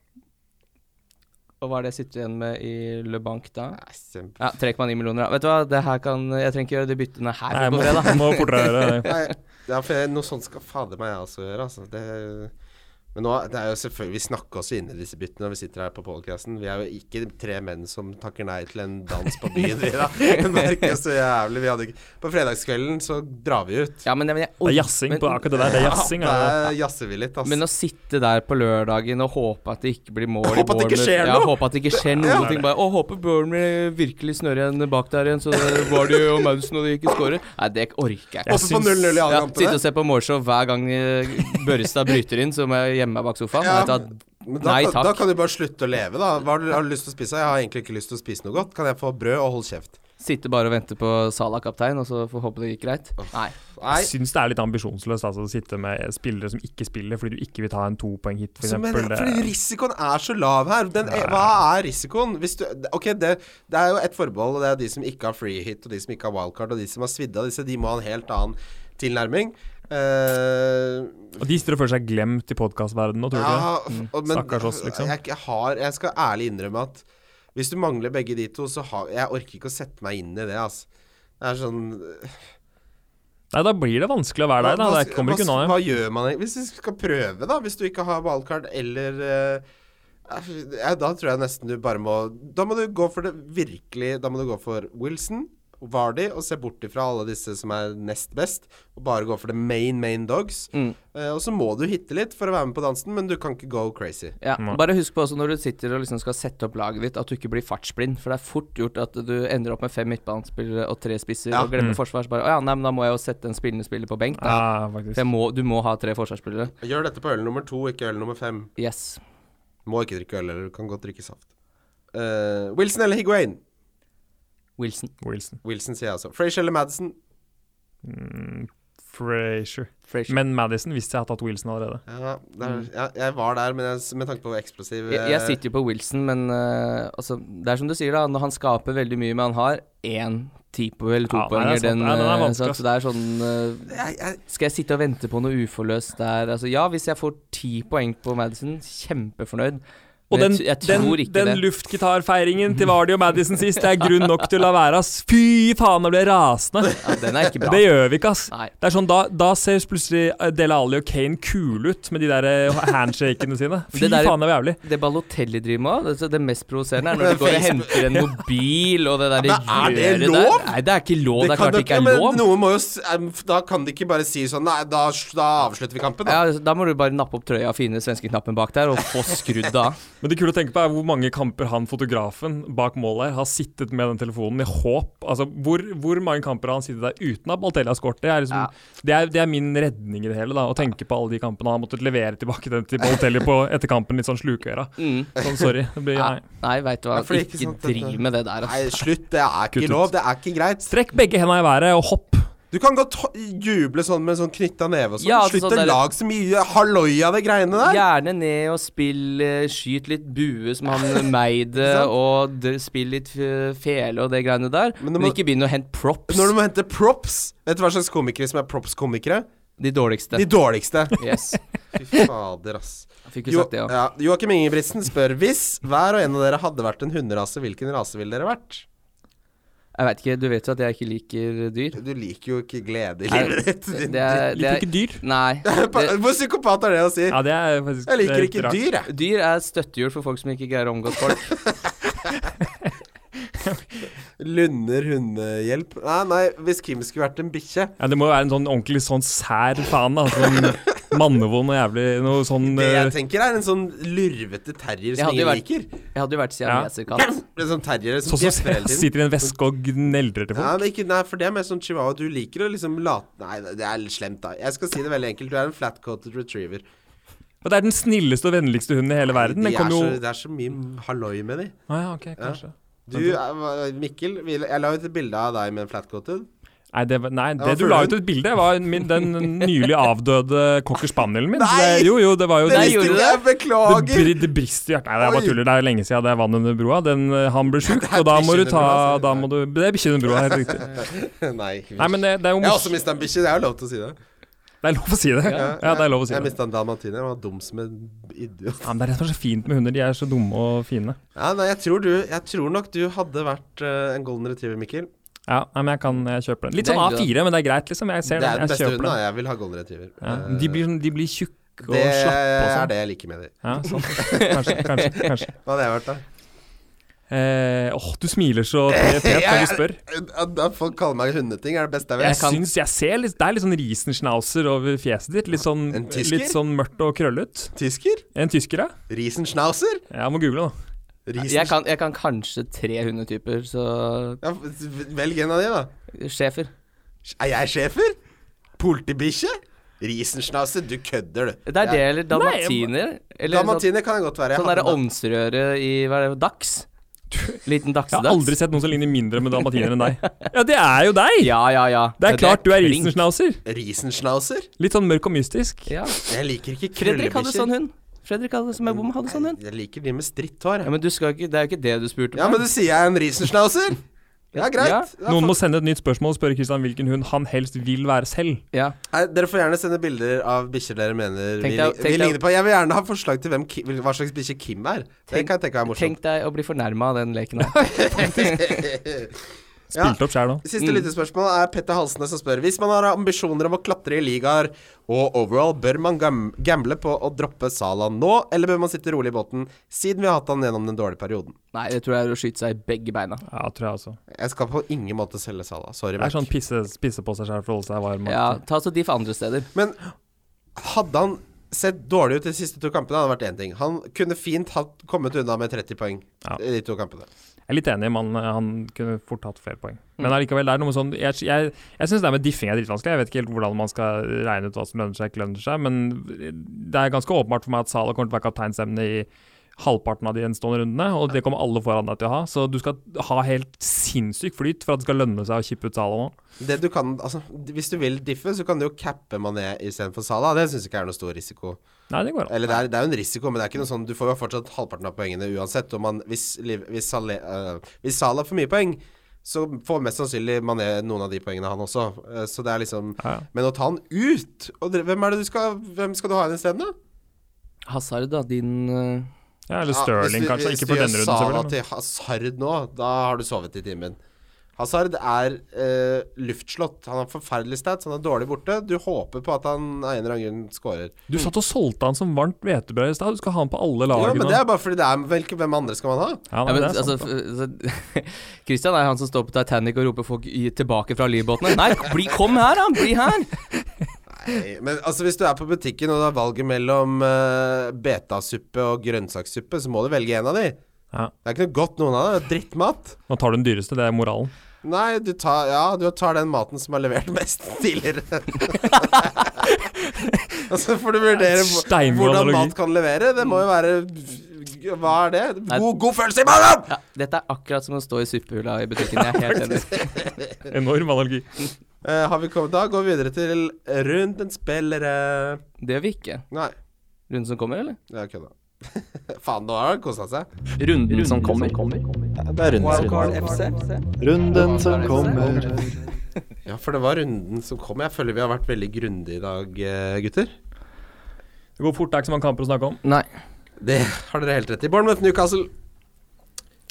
Og hva er det jeg sitter igjen med i Le Bank da? Nei, Ja, 3,9 millioner. Ja. Vet du hva, det her kan Jeg trenger ikke gjøre de byttene her Nei, på må, fredag. må fortere gjøre det. Nei, ja, for jeg, noe sånt skal fader meg jeg også gjøre, altså. Det, men nå, det er jo selvfølgelig Vi snakker også inn i disse byttene når vi sitter her på podcasten. Vi er jo ikke tre menn som takker nei til en dans på byen, vi da. Merker så jævlig. Vi hadde ikke På fredagskvelden så drar vi ut. Ja, men, men jeg Det er jazzing på akkurat det der. Det er jazzing. Ja, det. der jazzer vi litt, altså. Men å sitte der på lørdagen og håpe at det ikke blir mål i Håpe at det ikke Bournemouth noe! Ja, håpe at det ikke skjer Ja. ting. Bare, å, håper Bournemouth virkelig snører igjen bak der igjen, så var det jo Madison og de ikke scorer. Nei, det orker jeg ikke. Jeg på 0-0 i alle Ja, sitte og se på målshow hver gang Børrestad bryter inn, så må jeg gjemme meg bak sofaen. Ja. Du Men da, Nei, takk. da kan du bare slutte å leve, da. Hva har du, har du lyst til å spise? Jeg har egentlig ikke lyst til å spise noe godt. Kan jeg få brød og hold kjeft? Sitte bare og vente på Salah kaptein, og så får håpe det gikk greit. Nei. Nei. Jeg syns det er litt ambisjonsløst altså, å sitte med spillere som ikke spiller fordi du ikke vil ta en topoeng-hit, Så, men, fordi risikoen er så lav her. Den, er, hva er risikoen? Hvis du, ok, det, det er jo ett forbehold, og det er de som ikke har free hit, og de som ikke har wildcard, og de som har svidd av disse, de må ha en helt annen tilnærming. Eh, Og de sitter og føler seg glemt i podkastverdenen nå, tror du ikke ja, og- men Stakkars oss, liksom. Jeg, jeg, har, jeg skal ærlig innrømme at hvis du mangler begge de to, så har Jeg orker ikke å sette meg inn i det, altså. Det er sånn Nei, da blir det vanskelig å være deg, Da. Det kommer ikke unna. Hva gjør man? Hvis du skal prøve, da, hvis du ikke har wildcard eller uh, ja, Da tror jeg nesten du bare må Da må du gå for det virkelig Da må du gå for Wilson, Vardy, og se bort ifra alle disse som er nest best, og bare gå for the main, main dogs. Mm. Uh, og så må du hitte litt for å være med på dansen, men du kan ikke go crazy. Ja, bare husk på også når du sitter og liksom skal sette opp laget ditt, at du ikke blir fartsblind. For det er fort gjort at du ender opp med fem midtbanespillere og tre spisser Ja. og glemmer Mm. forsvar. Så bare, å ja, nei, men da må jeg jo sette en spillende spiller på benk. Da. Ja, jeg må, du må ha tre forsvarsspillere. Gjør dette på øl nummer to, ikke øl nummer fem. Yes. Må ikke drikke øl, eller du kan godt drikke saft. Uh, Wilson eller Higuain? Wilson. Wilson. Wilson, sier jeg altså. Frazier eller Madison? Mm, Frazier. Frazier. Men Madison visste jeg hadde tatt Wilson allerede. Ja, der, ja, jeg var der, men jeg, med tanke på eksplosiv Jeg, jeg sitter jo på Wilson, men uh, altså, det er som du sier, da. Når han skaper veldig mye, men han har én tipo eller Ja, nei, det er topoenger, sant. den, Nei, den eh, så, så det er sånn eh, jeg, Skal jeg sitte og vente på noe uforløst der? Altså, ja, hvis jeg får ti poeng på Madison, kjempefornøyd. Og den, jeg, jeg den, den luftgitarfeiringen til Vardy og Madison sist, det er grunn nok til å la være, ass. Fy faen, jeg ble rasende. Ja, den er ikke bra. Det gjør vi ikke, ass. Nei. Det er sånn, Da, da ser plutselig eh, Dele Alli og Kane kule ut med de der eh, handshakene sine. Fy Det der- faen, det var jævlig. Det Balotelli driver med, det, det mest provoserende er når du går og henter en mobil og det der Men er det lov? Der. Nei, det er ikke lov. Det, er klart det ikke er men lov. Noen må jo Da kan de ikke bare si sånn Nei, da, da avslutter vi kampen, da. Ja, da må du bare nappe opp trøya og finne svenskeknappen bak der og få skrudd av. Men det kule å tenke på er hvor mange kamper han fotografen bak målet her har sittet med den telefonen i håp Altså, hvor, hvor mange kamper har han sittet der uten at Baltelli har skåret? Det, er liksom, Ja. det, er, det er min redning i det hele, da. Å tenke på alle de kampene han har måttet levere tilbake den til Baltelli på etter kampen litt sånn slukøra. Mm. Sånn, sorry. Det blir, Ja. nei. Nei, veit du hva. Er ikke ikke sant, driv med det der, Nei, altså. slutt. Det er Kutt ikke ut. lov. Det er ikke greit. Strekk begge hendene i været og hopp. Du kan godt juble sånn med sånn knytta neve og sånn. Ja, altså Slutt sånn å lage så mye halloi av de greiene der. Gjerne ned og spill eh, Skyt litt bue som han meide, og spill litt eh, fele og det greiene der. Men Men, må- ikke begynn å hente props. Når du må hente props Vet du hva slags komikere som er props-komikere? De dårligste. De dårligste. Yes. Fy fader, ass. Fikk Jo, sagt det, ja. ja, Joakim Ingebrigtsen spør Hvis hver og en av dere hadde vært en hunderase, hvilken rase ville dere vært? Jeg veit ikke, du vet jo at jeg ikke liker dyr. Du liker jo ikke glede i Nei, livet ditt. Det, er, det er, Liker er ikke dyr. Nei. Det, Hvor psykopat er det å si? Ja, det er faktisk Jeg det liker er ikke dyr, jeg. dyr er støttehjul for folk som ikke greier å omgås folk. Lunder hundehjelp. Nei, nei, hvis Kim skulle vært en bikkje Ja, det må jo være en sånn ordentlig sånn sær faen, da. Sånn mannevond og jævlig Noe sånn Det jeg eh, tenker, er en sånn lurvete terrier som ingen vært- liker. Jeg hadde jo vært siameserkatt. En sånn terrier som Sånn som bjeffer hele tiden. sitter i en veske og gneldrer til Ja, folk. men ikke, nei, for det er mer sånn chihuahua. Du liker å liksom late Nei, det er litt slemt, da. Jeg skal si det veldig enkelt. Du er en flat-coated retriever. Og det er den snilleste og vennligste hunden i hele verden. De Den er kommer jo så, det er så mye halloi med de. Ah, ja, ok, kanskje. Du, er- Mikkel, jeg la ut et bilde av deg med en flat-coated. Nei, det, var- nei, det du la ut et bilde var min, den nylig avdøde cocker spanielen min. Nei! det, jo, jo, det var jo Det det, gjorde jeg! det, Beklager! bri- det brister i hjertet. Nei, det er bare tuller. Det er lenge siden det er vann under broa. Den, eh, han ble sjuk, og da må du ta altså. da må du, Det er bikkje under broa, helt riktig. Nei. Nei, men det, det er jo Jeg har også mista en bikkje. Det er jo lov til å si det. Det er lov å si det. Ja, det er lov å si Jeg det. mista en dalmatiner. Jeg var dum som en idiot. Ja, men det er rett og slett fint med hunder. De er så dumme og fine. Ja, nei, jeg tror, du, jeg tror nok du hadde vært uh, en golden retriever, Mikkel. Ja, nei, men jeg kan kjøpe den. Litt er sånn A4, men det er greit, liksom. Jeg ser Det er den. den Jeg beste kjøper hunden. da. den. Jeg vil ha golden retriever. Ja, de, blir, sånn- de blir tjukke og det slappe og er sånn. det jeg liker med dem. Ja, sånn. Kanskje, kanskje. kanskje. Hva hadde jeg vært, da? Eh, åh, du smiler så pent når du spør. At, folk kaller meg hundeting, er det beste jeg Jeg vet. kan- syns jeg ser litt Det er litt sånn Riesenschnauzer over fjeset ditt. Litt sånn, litt sånn mørkt og krøllet. Tysker? En tysker, ja? Riesenschnauzer? Jeg må google, da. Jeg kan, jeg kan kanskje tre hundetyper, så Ja, velg en av de, da. Schæfer. Er jeg schæfer? Politibikkje? Riesenschnauzer? Du kødder, du. Det er det, eller dalmatiner. Eller Dalmatiner kan det godt være. Jeg sånn derre åndsrøre ovnsrøre i hva er det, dags. Liten Jeg har aldri sett noen som ligner mindre med dalmatiner enn deg. Ja, det er jo deg! Ja, ja, ja. Det er klart du er. Riesenschnauzer. Riesenschnauzer? Litt sånn mørk og mystisk. Ja. Jeg liker ikke Fredrik hadde sånn hund. Fredrik hadde, som jeg bor med, hadde sånn hund. Jeg liker de med stritthår. Ja, men du skal ikke, det er jo ikke det du spurte Ja, men du sier jeg er en Riesenschnauzer? Ja, greit. Ja. Noen må sende et nytt spørsmål og spørre Kristian hvilken hund han helst vil være selv. Ja. Nei, Dere får gjerne sende bilder av bikkjer dere mener vi, deg- vi ligner på. Jeg vil gjerne ha forslag til hvem, hva slags bikkje Kim er. Det Tenk- kan jeg tenke meg er morsomt. Tenk deg å bli fornærma av den leken her. Ja. Spilt opp sjæl nå. Siste Mm. lyttespørsmål er Petter Halsene som spør Hvis man har ambisjoner om å klatre i ligaer og overall, bør man gam gamble på å droppe Salah nå, eller bør man sitte rolig i båten, siden vi har hatt han gjennom den dårlige perioden? Nei, det tror jeg er å skyte seg i begge beina. Ja, tror jeg også. Jeg skal på ingen måte selge Salah. Sorry, Det er sånn pisse, pisse på seg sjæl for å holde seg varm. Ja, ta så diff andre steder. Men hadde han sett dårlig ut de siste to kampene, hadde det vært én ting. Han kunne fint hatt, kommet unna med 30 poeng Ja. i de to kampene. Jeg er litt enig, man, han kunne fort hatt flere poeng. Men allikevel, det er noe sånn Jeg, jeg, jeg syns det med diffing er dritvanskelig. Jeg vet ikke helt hvordan man skal regne ut hva som lønner seg, ikke lønner seg, men det er ganske åpenbart for meg at Salah kommer til å være kapteinsemne i halvparten av de gjenstående rundene, og det kommer alle foran deg til å ha. Så du skal ha helt sinnssyk flyt for at det skal lønne seg å kippe ut Salah nå. Det du kan, altså, Hvis du vil diffe, så kan du jo cappe Mané istedenfor Salah. Det syns jeg ikke er noe stor risiko. Nei, det går an. Eller det er, det er jo en risiko, men det er ikke noe sånn Du får jo fortsatt halvparten av poengene uansett. Og man, hvis, hvis, Salé, øh, hvis Salah får mye poeng, så får mest sannsynlig Mané noen av de poengene, han også. Eh, så det er liksom Ja, ja. Men å ta han ut og Hvem er det du skal Hvem skal du ha inn isteden, da? Hazard, da. Din uh, ja, eller Ja, Stirling, hvis kanskje. Hvis Ikke du for gjør denne runden, sa selvfølgelig. til Hazard nå, da har du sovet i timen. Hazard er eh, luftslått. Han har forferdelig stats, han er dårlig borte. Du håper på at han av en eller annen grunn scorer. Men du satt og solgte han som varmt hvetebrød i stad. Du skal ha han på alle Ja, men det er bare fordi det er vel ikke Hvem andre skal man ha? Ja, ja, men, er altså, sant, da. f- så, Christian er han som står på Titanic og roper folk tilbake fra livbåtene. Nei, bli, kom her, da! Bli her! Nei, men altså hvis du er på butikken og du har valget mellom uh, betasuppe og grønnsakssuppe, så må du velge en av de. Ja. Det er ikke noe godt noen av det. det er Drittmat. Nå tar du den dyreste, det er moralen. Nei, du tar, ja, du tar den maten som har levert mest tidligere. Og så får du vurdere hvordan analogi. mat kan levere. Det må jo være Hva er det? God, god følelse i magen! Ja, dette er akkurat som å stå i suppehula i butikken. Jeg er helt enig. Enorm analogi. Eh, har vi kommet Da går vi videre til rundens spillere. Det gjør vi ikke. Nei, Runden som kommer, eller? jeg kødda. Faen, nå har han kosa seg. Runden, som kommer. Ja, det er runden. Runden som kommer. Ja, for det var runden som kom. Jeg føler vi har vært veldig grundige i dag, eh, gutter. Det går fort, det er ikke så mange kamper å snakke om. Nei. Det har dere helt rett i. Bournemouth Newcastle.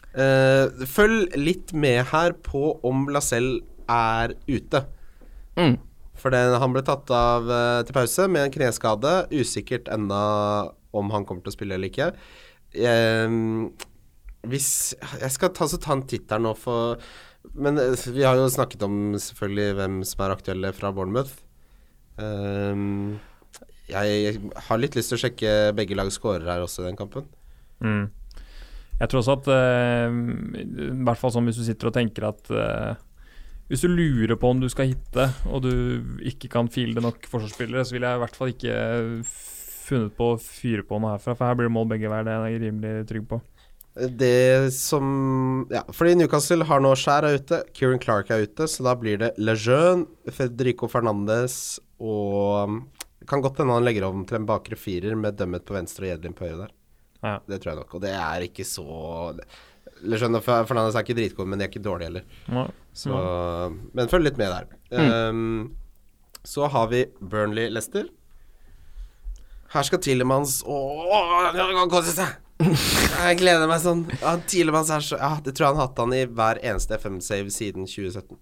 Uh, følg litt med her på om Lacelle er ute. Mm. For det, han ble tatt av eh, til pause med en kneskade. Usikkert ennå om han kommer til å spille eller ikke. Eh, hvis Jeg skal ta, så ta en titt her nå, for Men eh, vi har jo snakket om selvfølgelig hvem som er aktuelle fra Bournemouth. Eh, jeg har litt lyst til å sjekke begge lags skårer her også i den kampen. Mm. Jeg tror også at eh, I hvert fall sånn hvis du sitter og tenker at eh, Hvis du lurer på om du skal hitte, og du ikke kan fielde nok forsvarsspillere, så ville jeg i hvert fall ikke funnet på å fyre på noe herfra, for her blir det mål begge veier. Det er jeg rimelig trygg på. Det som Ja, fordi Newcastle har nå Skjær er ute, Kieran Clark er ute, så da blir det Lejeune, Federico Fernandes og Kan godt hende han legger om til en bakre firer med Dømmet på venstre og Jedlin på høyre der. Ja. Det tror jeg nok, og det er ikke så Lejeune og Fernandes er ikke dritgode, men de er ikke dårlige heller. Ja. Så, men følg litt med der. Um, så har vi Burnley-Lester. Her skal Tilemanns kan kose seg! Jeg gleder meg sånn. Ja, Tilemanns er så Ja, det tror jeg han har hatt han i hver eneste FM-save siden 2017.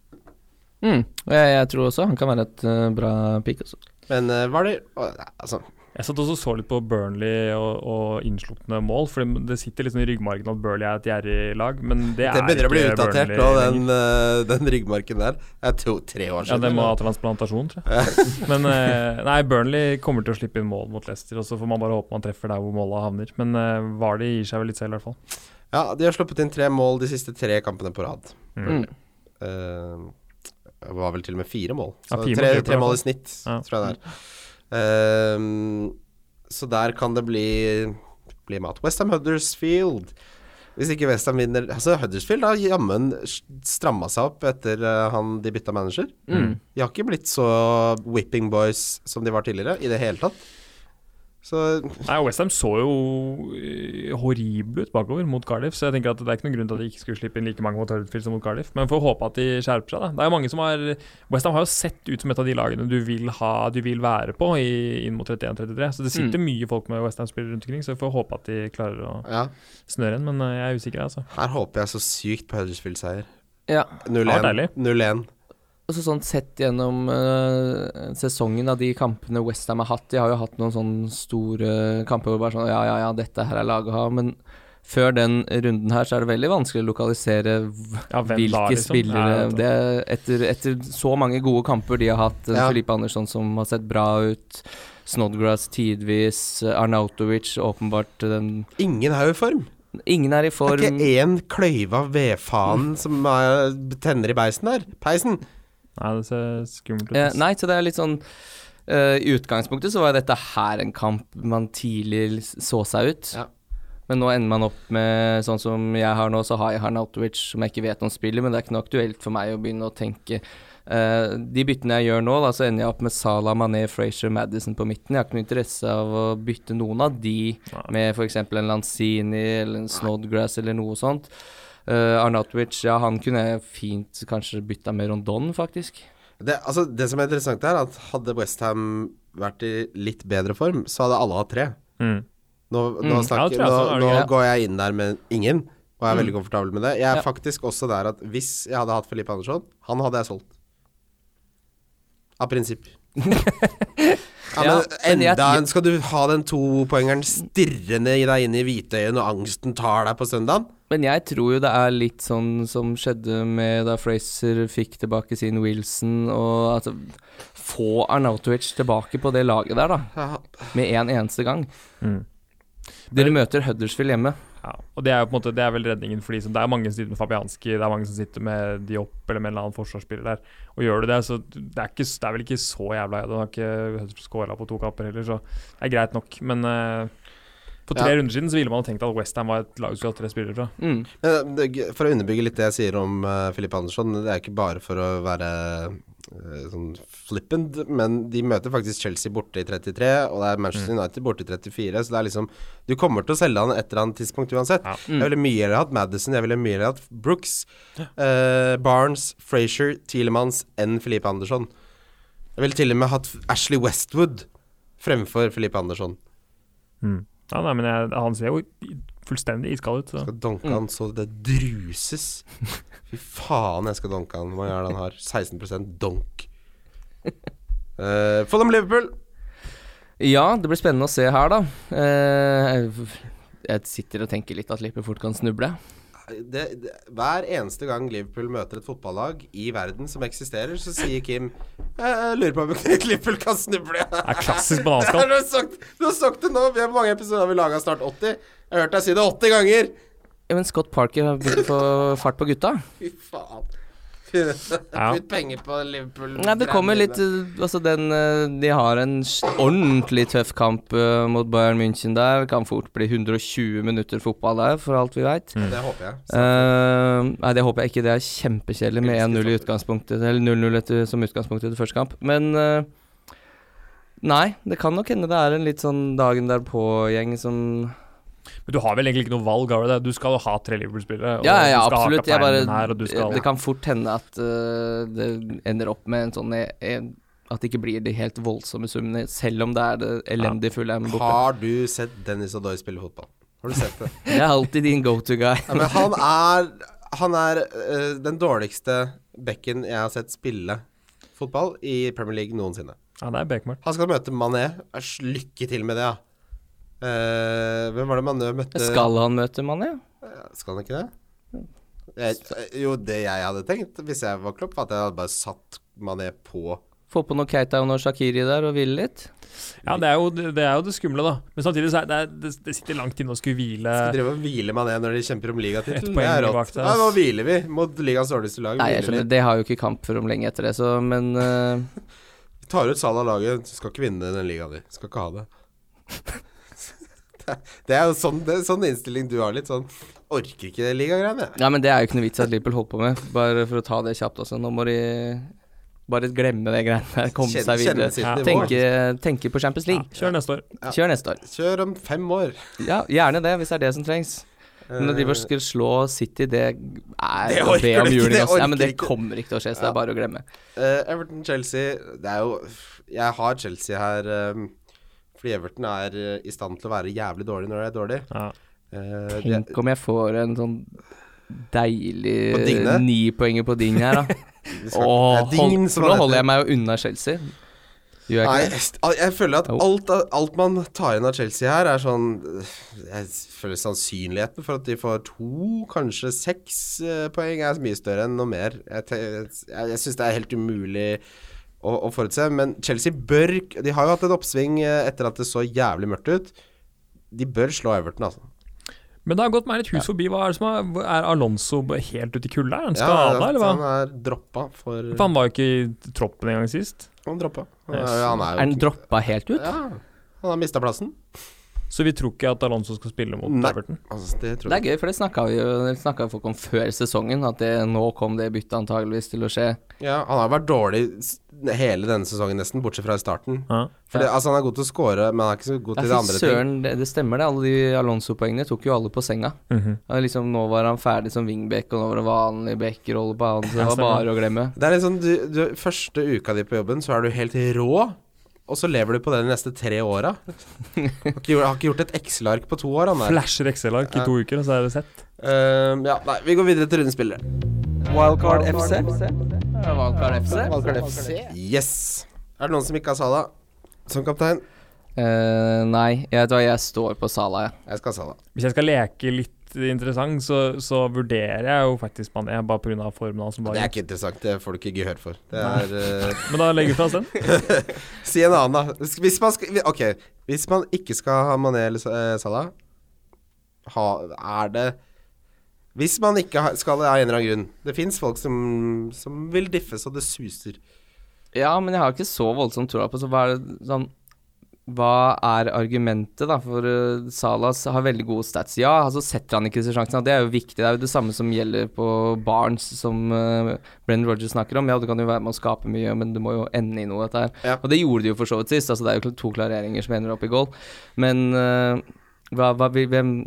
Mm. Og Jeg, jeg tror også han kan være et uh, bra pick. Også. Men uh, var det uh, Altså, Jeg satt også så litt på Burnley og, og innslupne mål, for det sitter liksom i ryggmargen at Burnley er et gjerrig lag, men det, det er begynner å bli utdatert Burnley nå, den, uh, den ryggmarken der. Det er to, tre år siden. Ja, det må ha transplantasjon, tror jeg. Men eh, nei, Burnley kommer til å slippe inn mål mot Leicester, og så får man bare håpe man treffer der hvor måla havner. Men uh, Vardy gir seg vel litt selv, i hvert fall. Ja, de har sluppet inn tre mål de siste tre kampene på rad. Mm. Uh, det var vel til og med fire mål. Så Ja, fire tre, mål, tre i mål i snitt, Ja. tror jeg det er. Ehm, så der kan det bli, bli mat. Westham Huddersfield. Hvis ikke Westham vinner Altså, Huddersfield har jammen stramma seg opp etter eh, han de bytta manager. Mm. De har ikke blitt så whipping boys som de var tidligere, i det hele tatt. Så Nei, Westham så jo eh, horrible ut bakover mot Cardiff, så jeg tenker at det er ikke noen grunn til at de ikke skulle slippe inn like mange mot Huddersfield som mot Cardiff. Men får håpe at de skjerper seg, da. Det er jo mange som har Westham har jo sett ut som et av de lagene du vil ha Du vil være på i, inn mot 31-33, så det sitter mye folk med Westham-spillere rundt omkring, så vi får håpe at de klarer å ja, snøre en, men eh, jeg er usikker, altså. her håper jeg så sykt på Huddersfield-seier. Ja. 0-1. Deilig. 0-1. Og så sånn sett gjennom uh, sesongen av de kampene Westham har hatt De har jo hatt noen sånne store kamper hvor bare sånn Ja, ja, ja, dette her er laget å ha. Men før den runden her så er det veldig vanskelig å lokalisere Ja, hvilke da, liksom? spillere Ja, det er etter, etter så mange gode kamper de har hatt, Ja. Filippe Andersson som har sett bra ut, Snodgrass tidvis, Arnautovic åpenbart den Ingen er jo i form. Ingen er i form. Det er ikke én kløyva vedfaen som er, tenner i beisen der. Peisen. Nei, det ser skummelt ut. Eh, nei, så det er litt sånn uh, I utgangspunktet så var dette her en kamp man tidlig så seg ut. Ja. Men nå ender man opp med sånn som jeg har nå, så har jeg Harnautovic som jeg ikke vet om spiller, men det er ikke noe aktuelt for meg å begynne å tenke Uh, De byttene jeg gjør nå, da, så ender jeg opp med Salah, Mané, Frazier, Madison på midten. Jeg har ikke noe interesse av å bytte noen av de Nei. med f.eks. en Lanzini eller en Snodgrass eller noe sånt. Uh, Arnautovic, ja, han kunne jeg fint kanskje bytta med Rondon, faktisk. Det, altså, det som er interessant, er at hadde Westham vært i litt bedre form, så hadde alle hatt tre. Mm. Nå, nå, Mm, snakker, ja, jeg nå, nå går jeg inn der med ingen, og er Mm. veldig komfortabel med det. Jeg er Ja. faktisk også der at hvis jeg hadde hatt Felipe Andersson, han hadde jeg solgt. Av prinsipp. Ja, Ja, men men jeg- enda en skal du ha den topoengeren stirrende i deg inn i hvitøyet når angsten tar deg på søndagen? Men jeg tror jo det er litt sånn som skjedde med da Fraser fikk tilbake sin Wilson, og altså Få Arnautovic tilbake på det laget der, da, Med med en eneste gang. Mm. Dere møter Huddersfield hjemme. Ja, og det er jo på en måte Det er vel redningen for de som Det er mange som sitter med Fabianski, det er mange som sitter med Diop eller med en eller annen forsvarsspiller der. Og gjør du det, så det er, ikke, det er vel ikke så jævla Du har ikke skåra på to kamper heller, så det er greit nok. Men eh, for tre Ja. runder siden så ville man tenkt at Westham var et lag som skulle hatt tre spillere fra. Mm. For å underbygge litt det jeg sier om uh, Filip Andersson, det er ikke bare for å være eh, sånn flippant, men de møter faktisk Chelsea borte i 33, og det er Manchester United borte i 34, så det er liksom Du kommer til å selge han et eller annet tidspunkt uansett. Ja. Jeg ville mye heller hatt Madison, jeg ville mye heller hatt Brooks, eh, Barnes, Frazier, Tielemanns enn Filipe Andersson. Jeg ville til og med hatt Ashley Westwood fremfor Filipe Andersson. Mm. Ja, nei, men jeg, han ser jo fullstendig iskald ut. Så. Skal donke han så det druses. Fy faen, jeg skal donke han. Hva er han har? 16% donk. Uh, Fulham Liverpool. Ja, det blir spennende å se her, da. Uh, jeg sitter og tenker litt at Liverpool fort kan snuble. Det, det, hver eneste gang Liverpool møter et fotballag i verden som eksisterer, så sier Kim Jeg lurer på om Liverpool kan snuble. Det er klassisk du, bananskall. du har sagt det nå. Vi har mange episoder har vi laga snart 80. Jeg har hørt deg si det 80 ganger. Ja, men Scott Parker har begynt å få fart på gutta. Fy faen. Ja. Putt penger på Liverpool. Nei, det kommer litt eh, Altså, den eh, De har en ordentlig tøff kamp eh, mot Bayern München der. Kan fort bli 120 minutter fotball der, for alt vi veit. Det håper jeg. nei, det håper jeg ikke. Det er kjempekjedelig med 1-0 i utgangspunktet Eller 0-0 som utgangspunkt i første kamp. Men uh, Nei, det kan nok hende det er en litt sånn dagen derpå-gjeng som Men du har vel egentlig ikke noe valg, har du det? Du skal jo ha tre Liverpool-spillere. Ja, ja, absolutt. Jeg bare, her, skal det kan fort hende at uh, det ender opp med en sånn eh, en, At det ikke blir de helt voldsomme summene, selv om det er det elendige fulle borte. Har du sett Dennis Odoi spille fotball? Har du sett det? Jeg er alltid din go to guy. Ja, men han er Han er uh, den dårligste bekken jeg har sett spille fotball i Premier League noensinne. Ja, det er bekmørkt. Han skal møte Mané. Lykke til med det, ja. Eh, hvem var det Mané møtte? Skal han møte Mané? Skal han ikke det? Jeg, jo, det jeg hadde tenkt hvis jeg var Klopp, var at jeg hadde bare satt Mané på Få på noe Keita og noe Shakiri der og hvile litt? Ja, det er, jo, det er jo det skumle, da. Men samtidig så er det, det, det sitter langt inne å skulle hvile Skal drive og hvile Mané når de kjemper om poeng Det er rått. Ja, nå hviler vi mot ligaens dårligste lag. Nei, jeg vi. skjønner, det har jo ikke kamp for om lenge etter det, så men uh... Vi tar ut Salah laget, skal ikke vinne den ligaen di. Skal ikke ha det. Det- er jo sånn, det er sånn innstilling du har litt. Sånn Orker ikke det ligagreiene. Ja, men det er jo ikke noe vits at Liverpool holder på med, bare for å ta det kjapt også. Nå må de bare glemme det greiene der, komme Kjenne- seg videre. Ja. Tenke, tenke på Champions ja, League. Kjør neste år. Ja. Kjør neste år. Kjør om fem år. Ja, gjerne det, hvis det er det som trengs. Men at de bare skulle slå City, det er Det å be om juling. det. Ja, men det kommer ikke til å skje, så det er bare å glemme. Uh, Everton-Chelsea Det er jo Jeg har Chelsea her um, fordi Everton er eh, i stand til å være jævlig dårlig når det er dårlig. Ja. Eh, de- Tenk om jeg får en sånn deilig På Digne? ni poenger på Ding her, da. skal- Åh, det hold, for nå holder jeg meg jo unna Chelsea. Gjør jeg Nei, ikke det? jeg, jeg føler at alt, alt man tar inn av Chelsea her, er sånn Jeg føler sannsynligheten for at de får to, kanskje seks eh, poeng, er mye større enn noe mer. Jeg, jeg, jeg syns det er helt umulig å, å forutse. Men Chelsea bør De har jo hatt et oppsving eh, etter at det så jævlig mørkt ut. De bør slå Everton, altså. Men det har gått meg litt hus forbi. Hva er det som er, er Alonso helt ute i kulda? Er han Ja, eller hva? Han er droppa for For han var jo ikke i troppen engang sist. Han droppa. Han er, Yes. han Er jo er han droppa helt ut? Ja, han har mista plassen. Så vi tror ikke at Alonso skal spille mot Nei. Everton. Altså, det tror Det jeg er gøy, for det snakka vi jo snakket folk om før sesongen, at det, nå kom det byttet antageligvis til å skje. Ja, han har vært dårlig hele denne sesongen nesten, bortsett fra i starten. Ja. For ja. altså Han er god til å score, men han er ikke så god til det andre ting. det, det stemmer det. Alle de Alonso-poengene tok jo alle på senga. Mm -hmm. liksom, nå var han ferdig som wingback, og nå var det vanlig backrolle på han, så det var bare å glemme. Det er litt sånn du, du, Første uka di på jobben, så er du helt rå. Og så lever du på det de neste tre åra. Har ikke gjort, har ikke gjort et Excel-ark på to år, han der. Flasher Excel-ark i to uker, og så er det sett. Ehm, ja, nei, vi går videre til rundens spillere. Wildcard FC. Wildcard FC. Wildcard FC. Yes. Er det noen som ikke har Sala som kaptein? Uh, nei, jeg vet hva, jeg står på Sala, jeg. Jeg skal ha Sala. Hvis jeg skal leke litt interessant, så, så vurderer jeg jo faktisk Mané, bare pga. formen hans. som Det er ikke interessant, det får du ikke gehør for. Det er uh... Men da legger vi fra oss den. Si en annen, da. Hvis man skal Ok, hvis man ikke skal ha Mané eller eh, Salah, ha, er det Hvis man ikke ha, skal det av en eller annen grunn Det fins folk som, som vil diffe så det suser. Ja, men jeg har ikke så voldsomt troa på så hva er det sånn hva er argumentet, da? For uh, Salas har veldig gode stats. Ja, altså setter han ikke disse sjansene. Det er jo viktig. Det er jo det samme som gjelder på Barnes, som uh, Brennan Rogers snakker om. Ja, du kan jo være med å skape mye, men du må jo ende i noe, dette her. Ja. Og det gjorde de jo for så vidt sist. Altså, det er jo to klareringer som ender opp i goal. Men uh, hva, hva, hvem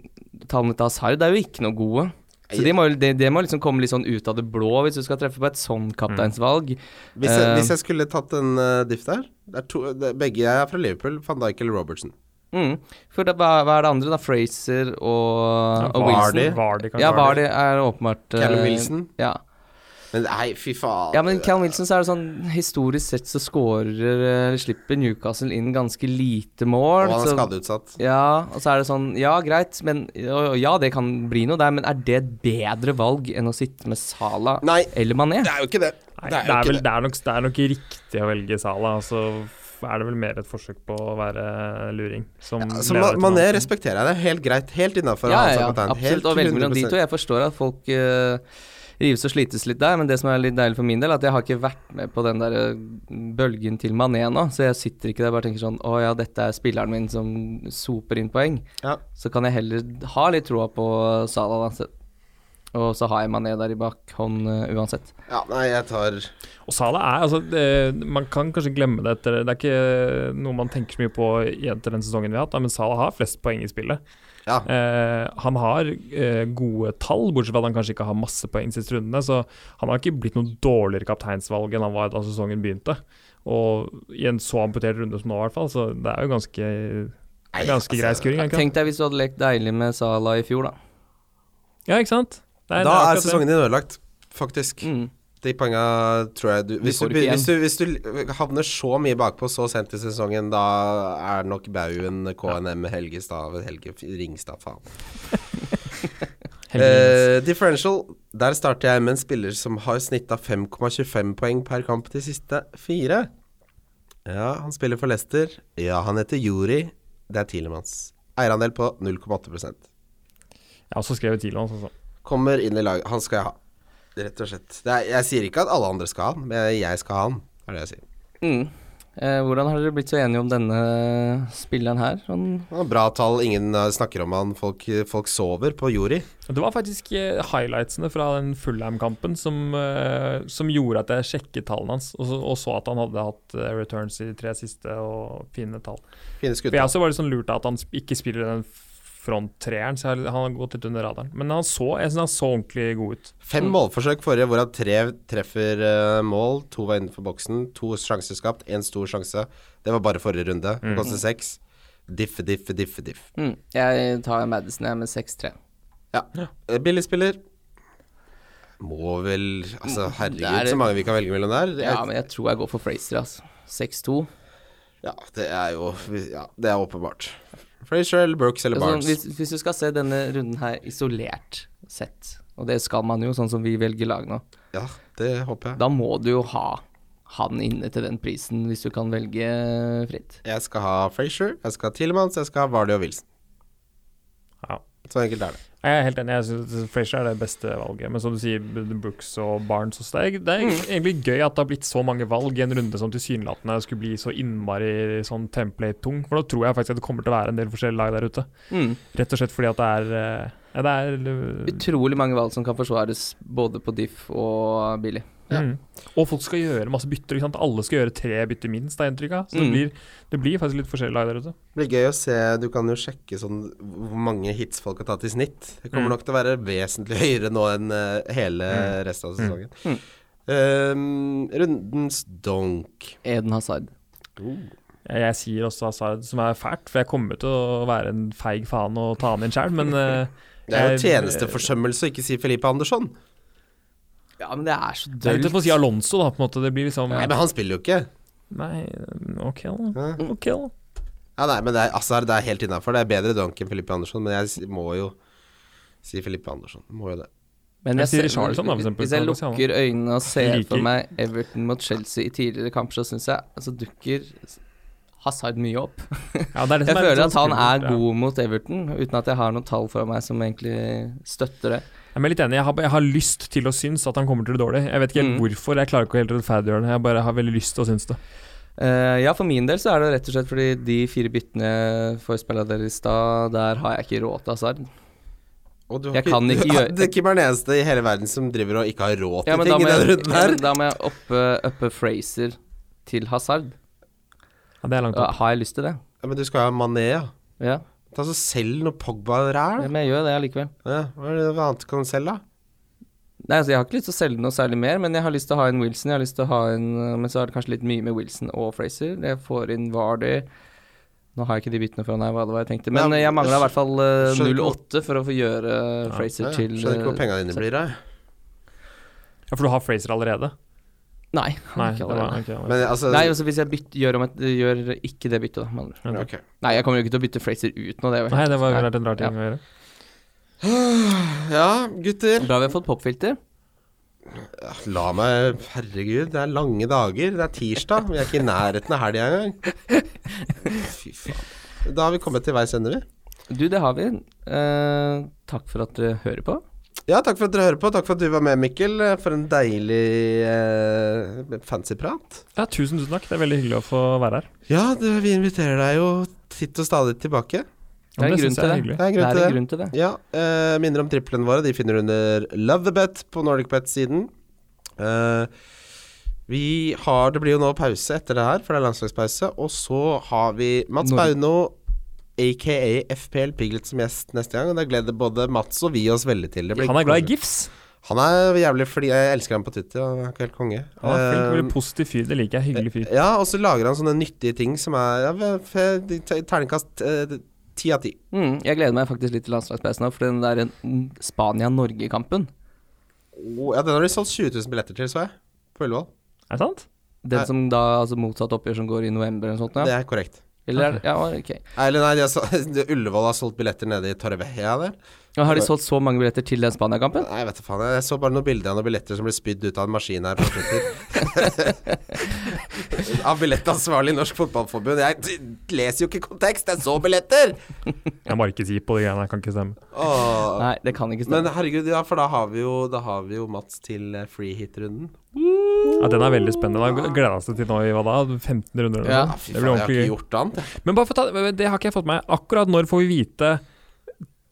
Tallene til Hazard er jo ikke noe gode. Så det må, de, det må liksom komme litt sånn ut av det blå hvis du skal treffe på et sånn kapteinsvalg. Hvis jeg, uh, hvis jeg skulle tatt en uh, diff der det er to, det, Begge jeg er fra Liverpool, van Dijk eller Robertson. Mm. For det, hva, hva er det andre, da? Fraser og, og Vardy. Wilson? Vardy, Vardy, Ja, Vardy er åpenbart uh, Callum Wilson. Ja. Men nei, fy faen. ja, men Callum Wilson så er det sånn Historisk sett så skårer eller slipper Newcastle inn ganske lite mål. Og han er så- skadeutsatt. Ja, og så er det sånn Ja, greit, men og- Ja, det kan bli noe der, men er det et bedre valg enn å sitte med Salah Nei, eller Mané? det er jo ikke det. Nei, Det er det, er vel, det. er nok, det er nok riktig å velge Salah. Så er det vel mer et forsøk på å være luring. Som Så man, Mané respekterer jeg. Det er helt greit. Helt innafor. Ja, ja, ja, absolutt. Og velg mellom de to. Jeg forstår at folk eh, rives og slites litt der, men det som er litt deilig for min del, er at jeg har ikke vært med på den der eh, bølgen til Mané nå, så jeg sitter ikke der og bare tenker sånn Å ja, dette er spilleren min som soper inn poeng. Ja. Så kan jeg heller ha litt troa på Salah, da. Og så har jeg Mané der i bakhånd uh, uansett. Ja, nei, jeg tar Og Salah er altså det, Man kan kanskje glemme det etter Det er ikke noe man tenker så mye på etter den sesongen vi har hatt, men Salah har flest poeng i spillet. Ja. Eh, han har eh, gode tall, bortsett fra at han kanskje ikke har masse poeng siste rundene. Så han har ikke blitt noe dårligere kapteinsvalg enn han var da sesongen begynte. Og i en så amputert runde som nå, i hvert fall. Så det er jo ganske Nei, Ganske grei altså, skuring. er det? Tenk deg hvis du hadde lekt deilig med Salah i fjor, da. Ja, ikke sant? Er- Da er er sesongen din ødelagt, faktisk. Mm. De poenga tror jeg du hvis du, hvis, du, hvis du havner så mye bakpå så sent i sesongen, da er nok Baugen KNM Helgestad Helge Ringstad, faen. Eh, differential. Der starter jeg med en spiller som har snitta 5,25 poeng per kamp de siste fire. Ja, han spiller for Leicester. Ja, han heter Juri. Det er Tilemanns. Eierandel på 0,8 Jeg har også skrevet Tilemanns, altså. Kommer inn i laget. Han skal jeg ha. Rett og slett. Det er, jeg sier ikke at alle andre skal ha han, men jeg skal ha han. Er det jeg sier. Mm. Eh, hvordan har dere blitt så enige om denne spilleren her? Sånn Han har bra tall, ingen eh, snakker om han. Folk, folk sover på Jori. Det var faktisk eh, highlightsene fra den Fullham-kampen som, eh, som gjorde at jeg sjekket tallene hans, og så, og så at han hadde hatt returns i de tre siste og fine tall. Fine For jeg også var litt sånn lurt av at han ikke spiller den front-treeren, så han har gått litt under radaren. Men han så, jeg synes han så ordentlig god ut. Fem målforsøk forrige, hvorav tre treffer eh, mål. To var innenfor boksen. To sjanser skapt, én stor sjanse. Det var bare forrige runde. Mm. kostet seks. Diff, diff, diff, diff. mm. Jeg tar Madison jeg med 6-3. Ja. Billig spiller. Må vel Altså, herregud, er- så mange vi kan velge mellom der. Ja, men jeg tror jeg går for Fraser, altså. 6-2. ja, det er jo Ja, det er åpenbart. Frazier eller Brooks eller Altså, Barnes. hvis, hvis du skal se denne runden her isolert sett, og det skal man jo, sånn som vi velger lag nå, Ja, det håper jeg. da må du jo ha han inne til den prisen, hvis du kan velge fritt. Jeg skal ha Frazier, jeg skal ha Tilemans, jeg skal ha Vardy og Wilson. Så enkelt er det. Jeg er helt enig, jeg synes Frazier er det beste valget. Men som du sier, The Brooks og Barnes også. Det er, det er egentlig gøy at det har blitt så mange valg i en runde som tilsynelatende skulle bli så innmari sånn template-tung. For nå tror jeg faktisk at det kommer til å være en del forskjellige lag der ute. Mm. Rett og slett fordi at det er eh, Ja, det er eh, Utrolig mange valg som kan forsvares både på diff og billig. Ja. mm. Og folk skal gjøre masse bytter. Ikke sant? Alle skal gjøre tre bytter minst, jeg inntrykk av. Så det, Mm. blir, det blir faktisk litt forskjellig lag der ute. Det blir gøy å se Du kan jo sjekke sånn hvor mange hits folk har tatt i snitt. Det kommer Mm. nok til å være vesentlig høyere nå enn uh, hele Mm. resten av sesongen. Mm. Ehm, rundens donk. Eden Hazard. Jeg, jeg sier også Hazard, som er fælt, for jeg kommer til å være en feig faen og ta han inn sjøl, men uh, Det er jo tjenesteforsømmelse å ikke si Felipe Andersson. Ja, men det er så Det er litt dølt. å si Alonso, da, på en måte. Det blir liksom Nei, men han spiller jo ikke. Nei, OK, da. Ja. Ok, da. Ja, nei, men det er, Assar, det er helt innafor. Det er bedre dunk enn Felipe Andersson, men jeg må jo si Felipe Andersson. Må jo det. Men Jeg jeg ser- da, eksempel, Hvis jeg lukker øynene og ser like. for meg Everton mot Chelsea i tidligere kamper, så syns jeg altså dukker Hazard mye opp. Ja, det er det Jeg er føler at han er god mot Everton, uten at jeg har noen tall for meg som egentlig støtter det. Jeg er litt enig. Jeg har, jeg har lyst til å synes at han kommer til det dårlig. Jeg vet ikke helt Mm. hvorfor. Jeg klarer ikke helt å rettferdiggjøre det. Jeg bare har veldig lyst til å synes det. Uh, ja, for min del så er det rett og slett fordi de fire byttene for spillet dere i stad, der har jeg ikke råd til Hazard. Og du har Jeg kan ikke gjøre- Det er Kim er den eneste i hele verden som driver og ikke har råd til Ja, ting i den runden her. men da må jeg oppe, oppe Fraser til Hazard. Ja, det er langt opp. Uh, har jeg lyst til det? Ja, men du skal ha Mané, ja. Ja, Ta så Selg noe Pogba-ræl. ja men jeg gjør det allikevel. Ja, hva er det hva annet kan du selge, da? Nei, altså Jeg har ikke lyst til å selge noe særlig mer, men jeg har lyst til å ha en Wilson. Jeg har lyst til å ha en Men så er det kanskje litt mye med Wilson og Fraser. Jeg får inn Vardy. Nå har jeg ikke de byttene fra her, hva det var jeg tenkte. Men Ja, jeg mangla i hvert fall eh, 0,8 for å få gjøre Fraser Ja, til Skjønner ikke hvor eh, penga dine blir av. Ja, for du har Fraser allerede? Nei. Nei, ikke var, allerede. ok. Men altså Nei, altså hvis jeg bytter, gjør, om et, gjør ikke det byttet, da. Men, okay. Nei, jeg kommer jo ikke til å bytte Fraser ut nå, det Nei, det var vært en rar ting å gjøre. Ja, gutter. Da har vi fått popfilter. La meg Herregud, det er lange dager. Det er tirsdag. Vi er ikke i nærheten av helga engang. Fy faen. Da har vi kommet til veis ende, vi. Du, det har vi. Eh, takk for at du hører på. Ja, takk for at dere hører på. Takk for at du var med, Mikkel. For en deilig eh, fancy prat. Ja, tusen, tusen takk. Det er veldig hyggelig å få være her. Ja, du, vi inviterer deg jo titt og stadig tilbake. Det er en det grunn til det. Det er grunn det til er det. en grunn til det. Ja, eh, minner om triplene våre. De finner du under Love the Bet på NordicBet-siden. Eh, vi har Det blir jo nå pause etter det her, for det er landslagspause. Og så har vi Mats Bauno, aka FPL Piglet, som gjest neste gang. Og det gleder både Mats og vi oss veldig til. Det blir Han er glad i gifs. Han er jævlig fordi Jeg elsker ham på Twitter. Han er ikke helt konge. Han er flink, veldig positiv fyr. Det liker jeg. Hyggelig fyr. ja, og så lager han sånne nyttige ting som er ja, Terningkast eh, ti av ti. Mm, jeg gleder meg faktisk litt til landslagspausen òg, for den der mm, Spania-Norge-kampen oh, ja, den har de solgt 20 000 billetter til, så jeg. På Ullevål. Er det sant? Den som da altså motsatt oppgjør som går i november eller noe sånt? Det er korrekt. Eller okay. Ja, ok. Eller nei, de har, Ullevål har solgt billetter nede i Torrevieja der. Og har de solgt så mange billetter til den Spania-kampen? Nei, jeg vet da faen. Jeg så bare noen bilder av noen billetter som ble spydd ut av en maskin her av billettansvarlig i Norsk Fotballforbund. Jeg leser jo ikke kontekst, jeg så billetter! Jeg må ikke si på de greiene. Jeg kan ikke stemme. Åh. Nei, det kan ikke stemme. Men herregud, ja, for da har vi jo, da har vi jo Mats til eh, free hit-runden. Ja, Den er veldig spennende. Da gleder jeg meg til nå i hva da? 15 runder? Ja. Fy faen, jeg har ikke gjort annet. Men bare for ta, det har ikke jeg fått med meg. Akkurat når får vi vite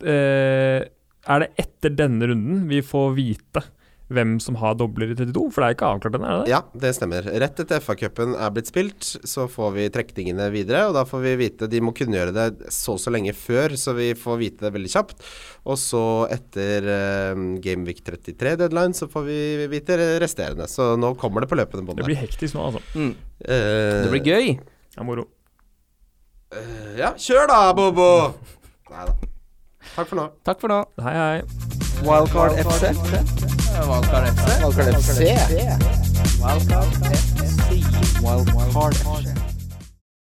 Er det etter denne runden vi får vite hvem som har dobler i 32? For det er ikke avklart ennå, er det det? Ja, det stemmer. Rett etter FA-cupen er blitt spilt, så får vi trekningene videre. Og da får vi vite De må kunngjøre det så og så lenge før, så vi får vite det veldig kjapt. Og så etter uh, Gameweek 33 deadline, så får vi vite resterende. Så nå kommer det på løpende bånd. Det blir hektisk nå, altså. Mm. Eh, Det blir gøy. Ja, moro. Uh, ja, kjør da, Bobo! Nei da. Takk for nå. Takk for nå. Hei, hei. Wildcard FC. Wildcard FC. Wildcard FC. Wildcard FC. Wildcard FC.